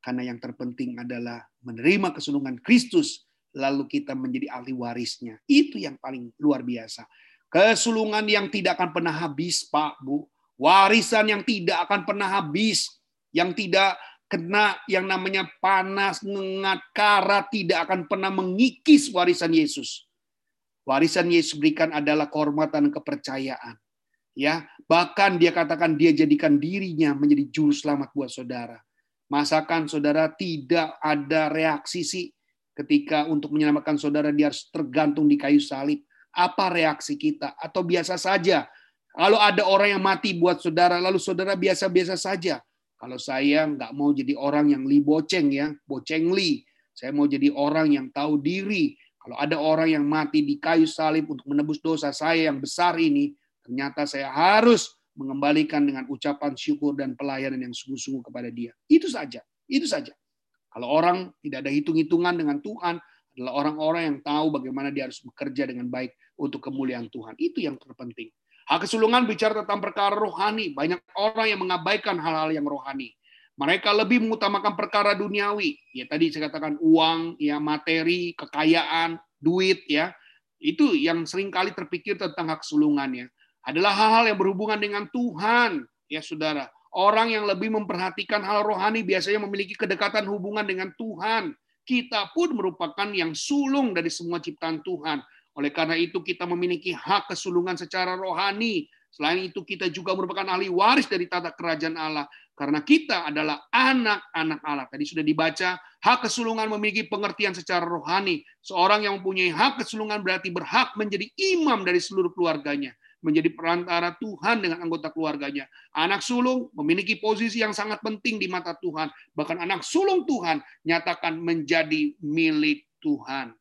Karena yang terpenting adalah menerima kesulungan Kristus, lalu kita menjadi ahli warisnya. Itu yang paling luar biasa. Kesulungan yang tidak akan pernah habis, Pak, Bu. Warisan yang tidak akan pernah habis yang tidak kena yang namanya panas, ngengat, karat, tidak akan pernah mengikis warisan Yesus. Warisan Yesus berikan adalah kehormatan kepercayaan. Ya, bahkan dia katakan dia jadikan dirinya menjadi juru selamat buat saudara. Masakan saudara tidak ada reaksi sih ketika untuk menyelamatkan saudara dia harus tergantung di kayu salib. Apa reaksi kita? Atau biasa saja? Kalau ada orang yang mati buat saudara, lalu saudara biasa-biasa saja. Kalau saya nggak mau jadi orang yang li boceng ya, boceng li. Saya mau jadi orang yang tahu diri. Kalau ada orang yang mati di kayu salib untuk menebus dosa saya yang besar ini, ternyata saya harus mengembalikan dengan ucapan syukur dan pelayanan yang sungguh-sungguh kepada dia. Itu saja. Itu saja. Kalau orang tidak ada hitung-hitungan dengan Tuhan, adalah orang-orang yang tahu bagaimana dia harus bekerja dengan baik untuk kemuliaan Tuhan. Itu yang terpenting. Hak kesulungan bicara tentang perkara rohani. Banyak orang yang mengabaikan hal-hal yang rohani. Mereka lebih mengutamakan perkara duniawi. Ya tadi saya katakan uang, ya materi, kekayaan, duit, ya itu yang sering kali terpikir tentang hak sulungannya adalah hal-hal yang berhubungan dengan Tuhan, ya saudara. Orang yang lebih memperhatikan hal rohani biasanya memiliki kedekatan hubungan dengan Tuhan. Kita pun merupakan yang sulung dari semua ciptaan Tuhan. Oleh karena itu kita memiliki hak kesulungan secara rohani. Selain itu kita juga merupakan ahli waris dari tata kerajaan Allah. Karena kita adalah anak-anak Allah. Tadi sudah dibaca, hak kesulungan memiliki pengertian secara rohani. Seorang yang mempunyai hak kesulungan berarti berhak menjadi imam dari seluruh keluarganya. Menjadi perantara Tuhan dengan anggota keluarganya. Anak sulung memiliki posisi yang sangat penting di mata Tuhan. Bahkan anak sulung Tuhan nyatakan menjadi milik Tuhan.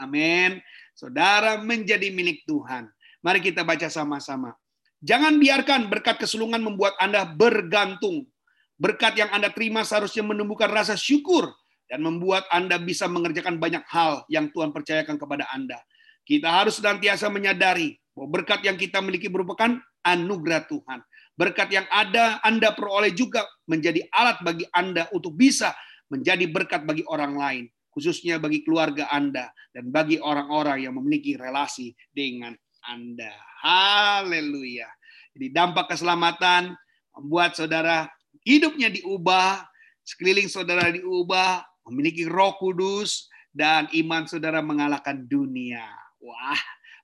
Amin. Saudara menjadi milik Tuhan. Mari kita baca sama-sama. Jangan biarkan berkat kesulungan membuat Anda bergantung. Berkat yang Anda terima seharusnya menumbuhkan rasa syukur dan membuat Anda bisa mengerjakan banyak hal yang Tuhan percayakan kepada Anda. Kita harus senantiasa menyadari bahwa berkat yang kita miliki merupakan anugerah Tuhan. Berkat yang ada Anda peroleh juga menjadi alat bagi Anda untuk bisa menjadi berkat bagi orang lain khususnya bagi keluarga Anda dan bagi orang-orang yang memiliki relasi dengan Anda. Haleluya. Jadi dampak keselamatan membuat saudara hidupnya diubah, sekeliling saudara diubah, memiliki roh kudus, dan iman saudara mengalahkan dunia. Wah,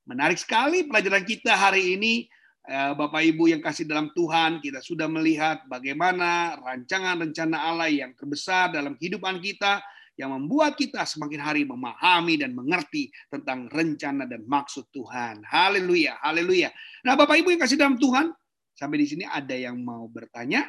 menarik sekali pelajaran kita hari ini. Eh, Bapak Ibu yang kasih dalam Tuhan, kita sudah melihat bagaimana rancangan rencana Allah yang terbesar dalam kehidupan kita, yang membuat kita semakin hari memahami dan mengerti tentang rencana dan maksud Tuhan. Haleluya, haleluya. Nah, Bapak Ibu yang kasih dalam Tuhan, sampai di sini ada yang mau bertanya?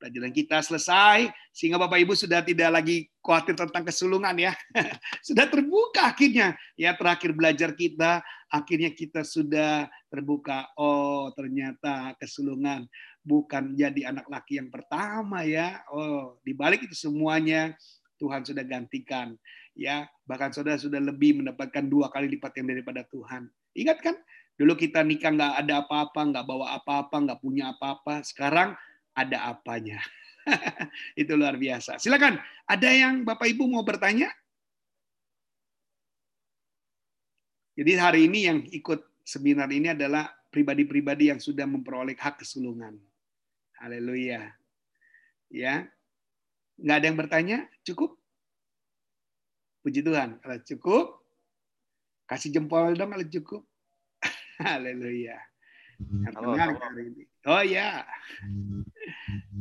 Pelajaran kita selesai, sehingga Bapak Ibu sudah tidak lagi khawatir tentang kesulungan ya. [laughs] sudah terbuka akhirnya. Ya terakhir belajar kita, akhirnya kita sudah terbuka. Oh ternyata kesulungan bukan jadi anak laki yang pertama ya. Oh dibalik itu semuanya Tuhan sudah gantikan. Ya, bahkan saudara sudah lebih mendapatkan dua kali lipat yang daripada Tuhan. Ingat kan? Dulu kita nikah nggak ada apa-apa, nggak bawa apa-apa, nggak punya apa-apa. Sekarang ada apanya. [laughs] Itu luar biasa. Silakan. Ada yang Bapak Ibu mau bertanya? Jadi hari ini yang ikut seminar ini adalah pribadi-pribadi yang sudah memperoleh hak kesulungan. Haleluya. Ya, Nggak ada yang bertanya? Cukup? Puji Tuhan. Kalau cukup, kasih jempol dong kalau cukup. [laughs] Haleluya. Halo, hari ini. Oh ya.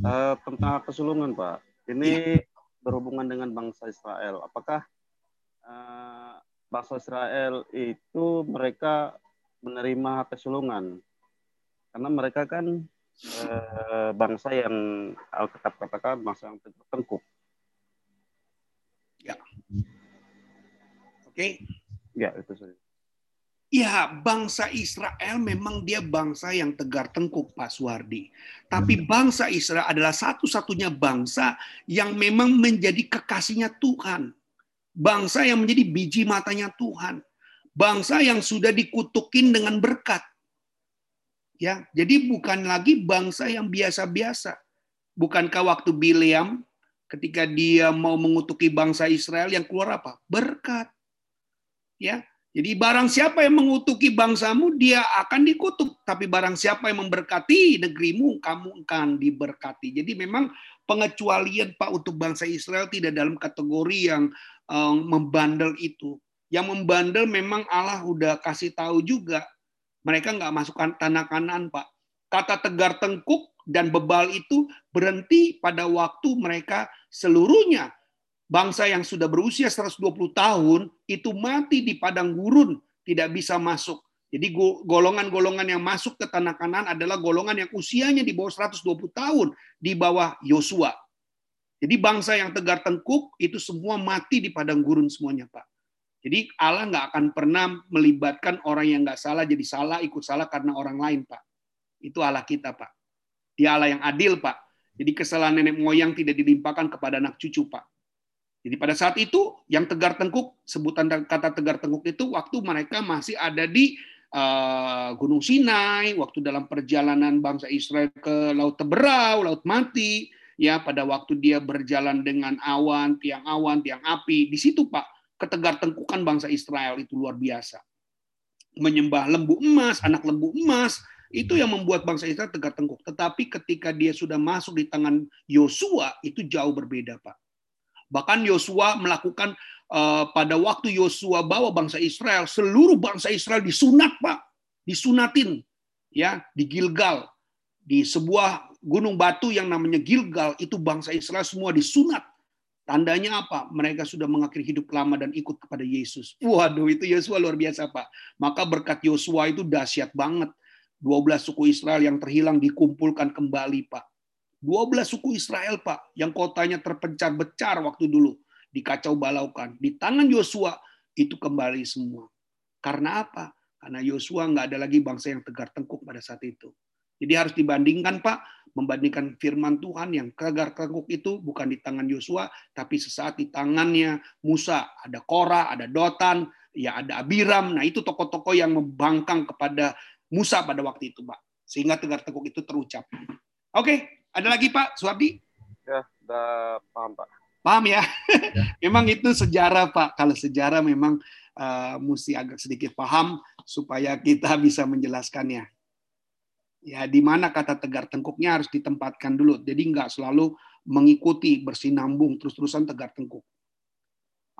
Uh, tentang kesulungan Pak. Ini ya. berhubungan dengan bangsa Israel. Apakah uh, bangsa Israel itu mereka menerima kesulungan? Karena mereka kan eh, bangsa yang Alkitab katakan bangsa yang tengkuk. Ya. Oke. Okay. Ya, itu saja. Ya, bangsa Israel memang dia bangsa yang tegar tengkuk, Pak Suwardi. Tapi hmm. bangsa Israel adalah satu-satunya bangsa yang memang menjadi kekasihnya Tuhan. Bangsa yang menjadi biji matanya Tuhan. Bangsa yang sudah dikutukin dengan berkat. Ya, jadi bukan lagi bangsa yang biasa-biasa. Bukankah waktu Bileam ketika dia mau mengutuki bangsa Israel yang keluar apa? Berkat. Ya, jadi barang siapa yang mengutuki bangsamu, dia akan dikutuk. Tapi barang siapa yang memberkati negerimu, kamu akan diberkati. Jadi memang pengecualian Pak untuk bangsa Israel tidak dalam kategori yang um, membandel itu. Yang membandel memang Allah udah kasih tahu juga. Mereka nggak masukkan tanah kanan Pak. Kata tegar tengkuk dan bebal itu berhenti pada waktu mereka seluruhnya bangsa yang sudah berusia 120 tahun itu mati di padang gurun, tidak bisa masuk. Jadi golongan-golongan yang masuk ke tanah kanan adalah golongan yang usianya di bawah 120 tahun, di bawah Yosua. Jadi bangsa yang tegar tengkuk itu semua mati di padang gurun semuanya, Pak. Jadi Allah nggak akan pernah melibatkan orang yang nggak salah jadi salah, ikut salah karena orang lain, Pak. Itu Allah kita, Pak. Dia Allah yang adil, Pak. Jadi kesalahan nenek moyang tidak dilimpahkan kepada anak cucu, Pak. Jadi pada saat itu yang tegar tengkuk, sebutan kata tegar tengkuk itu waktu mereka masih ada di uh, Gunung Sinai, waktu dalam perjalanan bangsa Israel ke Laut Teberau, Laut Mati, ya pada waktu dia berjalan dengan awan, tiang awan, tiang api, di situ Pak, ketegar tengkukan bangsa Israel itu luar biasa. Menyembah lembu emas, anak lembu emas, itu yang membuat bangsa Israel tegar tengkuk. Tetapi ketika dia sudah masuk di tangan Yosua, itu jauh berbeda, Pak Bahkan Yosua melakukan uh, pada waktu Yosua bawa bangsa Israel, seluruh bangsa Israel disunat, Pak. Disunatin ya di Gilgal. Di sebuah gunung batu yang namanya Gilgal, itu bangsa Israel semua disunat. Tandanya apa? Mereka sudah mengakhiri hidup lama dan ikut kepada Yesus. Waduh, itu Yosua luar biasa, Pak. Maka berkat Yosua itu dahsyat banget. 12 suku Israel yang terhilang dikumpulkan kembali, Pak. 12 suku Israel, Pak, yang kotanya terpencar-becar waktu dulu, dikacau balaukan. Di tangan Yosua itu kembali semua. Karena apa? Karena Yosua nggak ada lagi bangsa yang tegar tengkuk pada saat itu. Jadi harus dibandingkan, Pak, membandingkan firman Tuhan yang tegar tengkuk itu bukan di tangan Yosua, tapi sesaat di tangannya Musa. Ada Korah, ada Dotan, ya ada Abiram. Nah itu tokoh-tokoh yang membangkang kepada Musa pada waktu itu, Pak. Sehingga tegar tengkuk itu terucap. Oke, ada lagi Pak Suwardi? Ya, udah paham Pak. Paham ya? ya. [laughs] memang itu sejarah Pak. Kalau sejarah memang uh, mesti agak sedikit paham supaya kita bisa menjelaskannya. Ya, di mana kata tegar tengkuknya harus ditempatkan dulu. Jadi nggak selalu mengikuti bersinambung terus-terusan tegar tengkuk.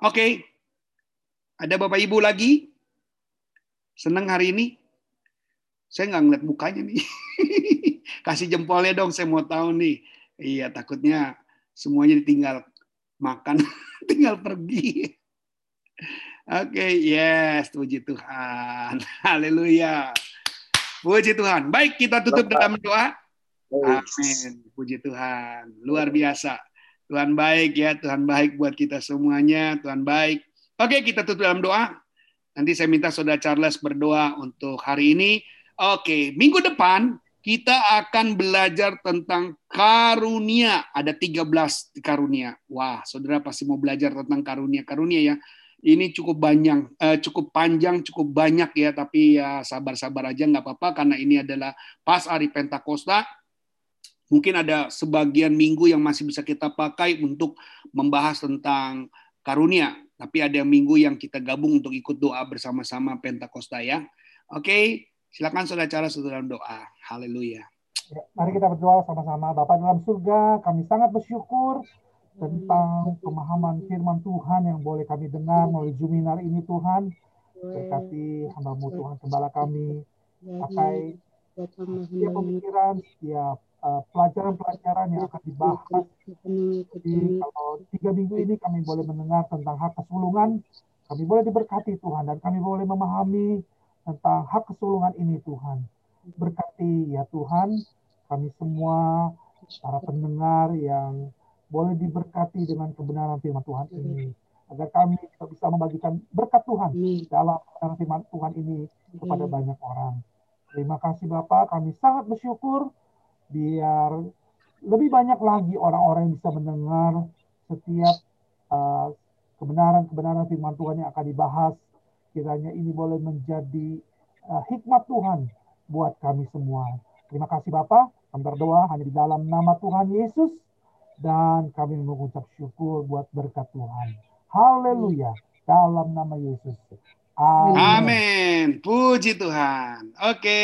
Oke, okay. ada Bapak Ibu lagi? Senang hari ini? Saya nggak ngeliat mukanya nih. [laughs] Kasih jempolnya dong, saya mau tahu nih. Iya, takutnya semuanya ditinggal makan, [laughs] tinggal pergi. Oke, okay, yes, puji Tuhan. [laughs] Haleluya. Puji Tuhan. Baik, kita tutup dalam doa. Amin. Puji Tuhan. Luar biasa. Tuhan baik ya, Tuhan baik buat kita semuanya. Tuhan baik. Oke, kita tutup dalam doa. Nanti saya minta Saudara Charles berdoa untuk hari ini. Oke, minggu depan kita akan belajar tentang karunia. Ada 13 karunia. Wah, saudara pasti mau belajar tentang karunia-karunia ya. Ini cukup banyak, eh, cukup panjang, cukup banyak ya. Tapi ya sabar-sabar aja nggak apa-apa karena ini adalah pas hari Pentakosta. Mungkin ada sebagian minggu yang masih bisa kita pakai untuk membahas tentang karunia. Tapi ada minggu yang kita gabung untuk ikut doa bersama-sama Pentakosta ya. Oke, Silakan saudara cara saudara doa. Haleluya. Ya, mari kita berdoa sama-sama. Bapak dalam surga, kami sangat bersyukur tentang pemahaman firman Tuhan yang boleh kami dengar melalui Juminar ini Tuhan. Berkati hambamu Tuhan Gembala kami. Pakai setiap pemikiran, setiap uh, pelajaran-pelajaran yang akan dibahas. Jadi kalau tiga minggu ini kami boleh mendengar tentang hak kesulungan, kami boleh diberkati Tuhan dan kami boleh memahami tentang hak kesulungan ini Tuhan. Berkati ya Tuhan kami semua para pendengar yang boleh diberkati dengan kebenaran firman Tuhan ini agar kami bisa membagikan berkat Tuhan dalam kebenaran firman Tuhan ini kepada banyak orang. Terima kasih Bapak, kami sangat bersyukur biar lebih banyak lagi orang-orang yang bisa mendengar setiap uh, kebenaran-kebenaran firman Tuhan yang akan dibahas. Kiranya ini boleh menjadi uh, hikmat Tuhan buat kami semua. Terima kasih Bapak. Kami berdoa hanya di dalam nama Tuhan Yesus dan kami mengucap syukur buat berkat Tuhan. Haleluya. Dalam nama Yesus. Amin. Amin. Puji Tuhan. Oke.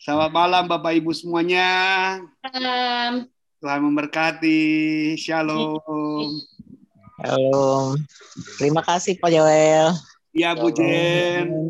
Selamat malam Bapak Ibu semuanya. Salam. Tuhan memberkati. Shalom. Shalom. Terima kasih Pak Joel. Iya Bu Jen.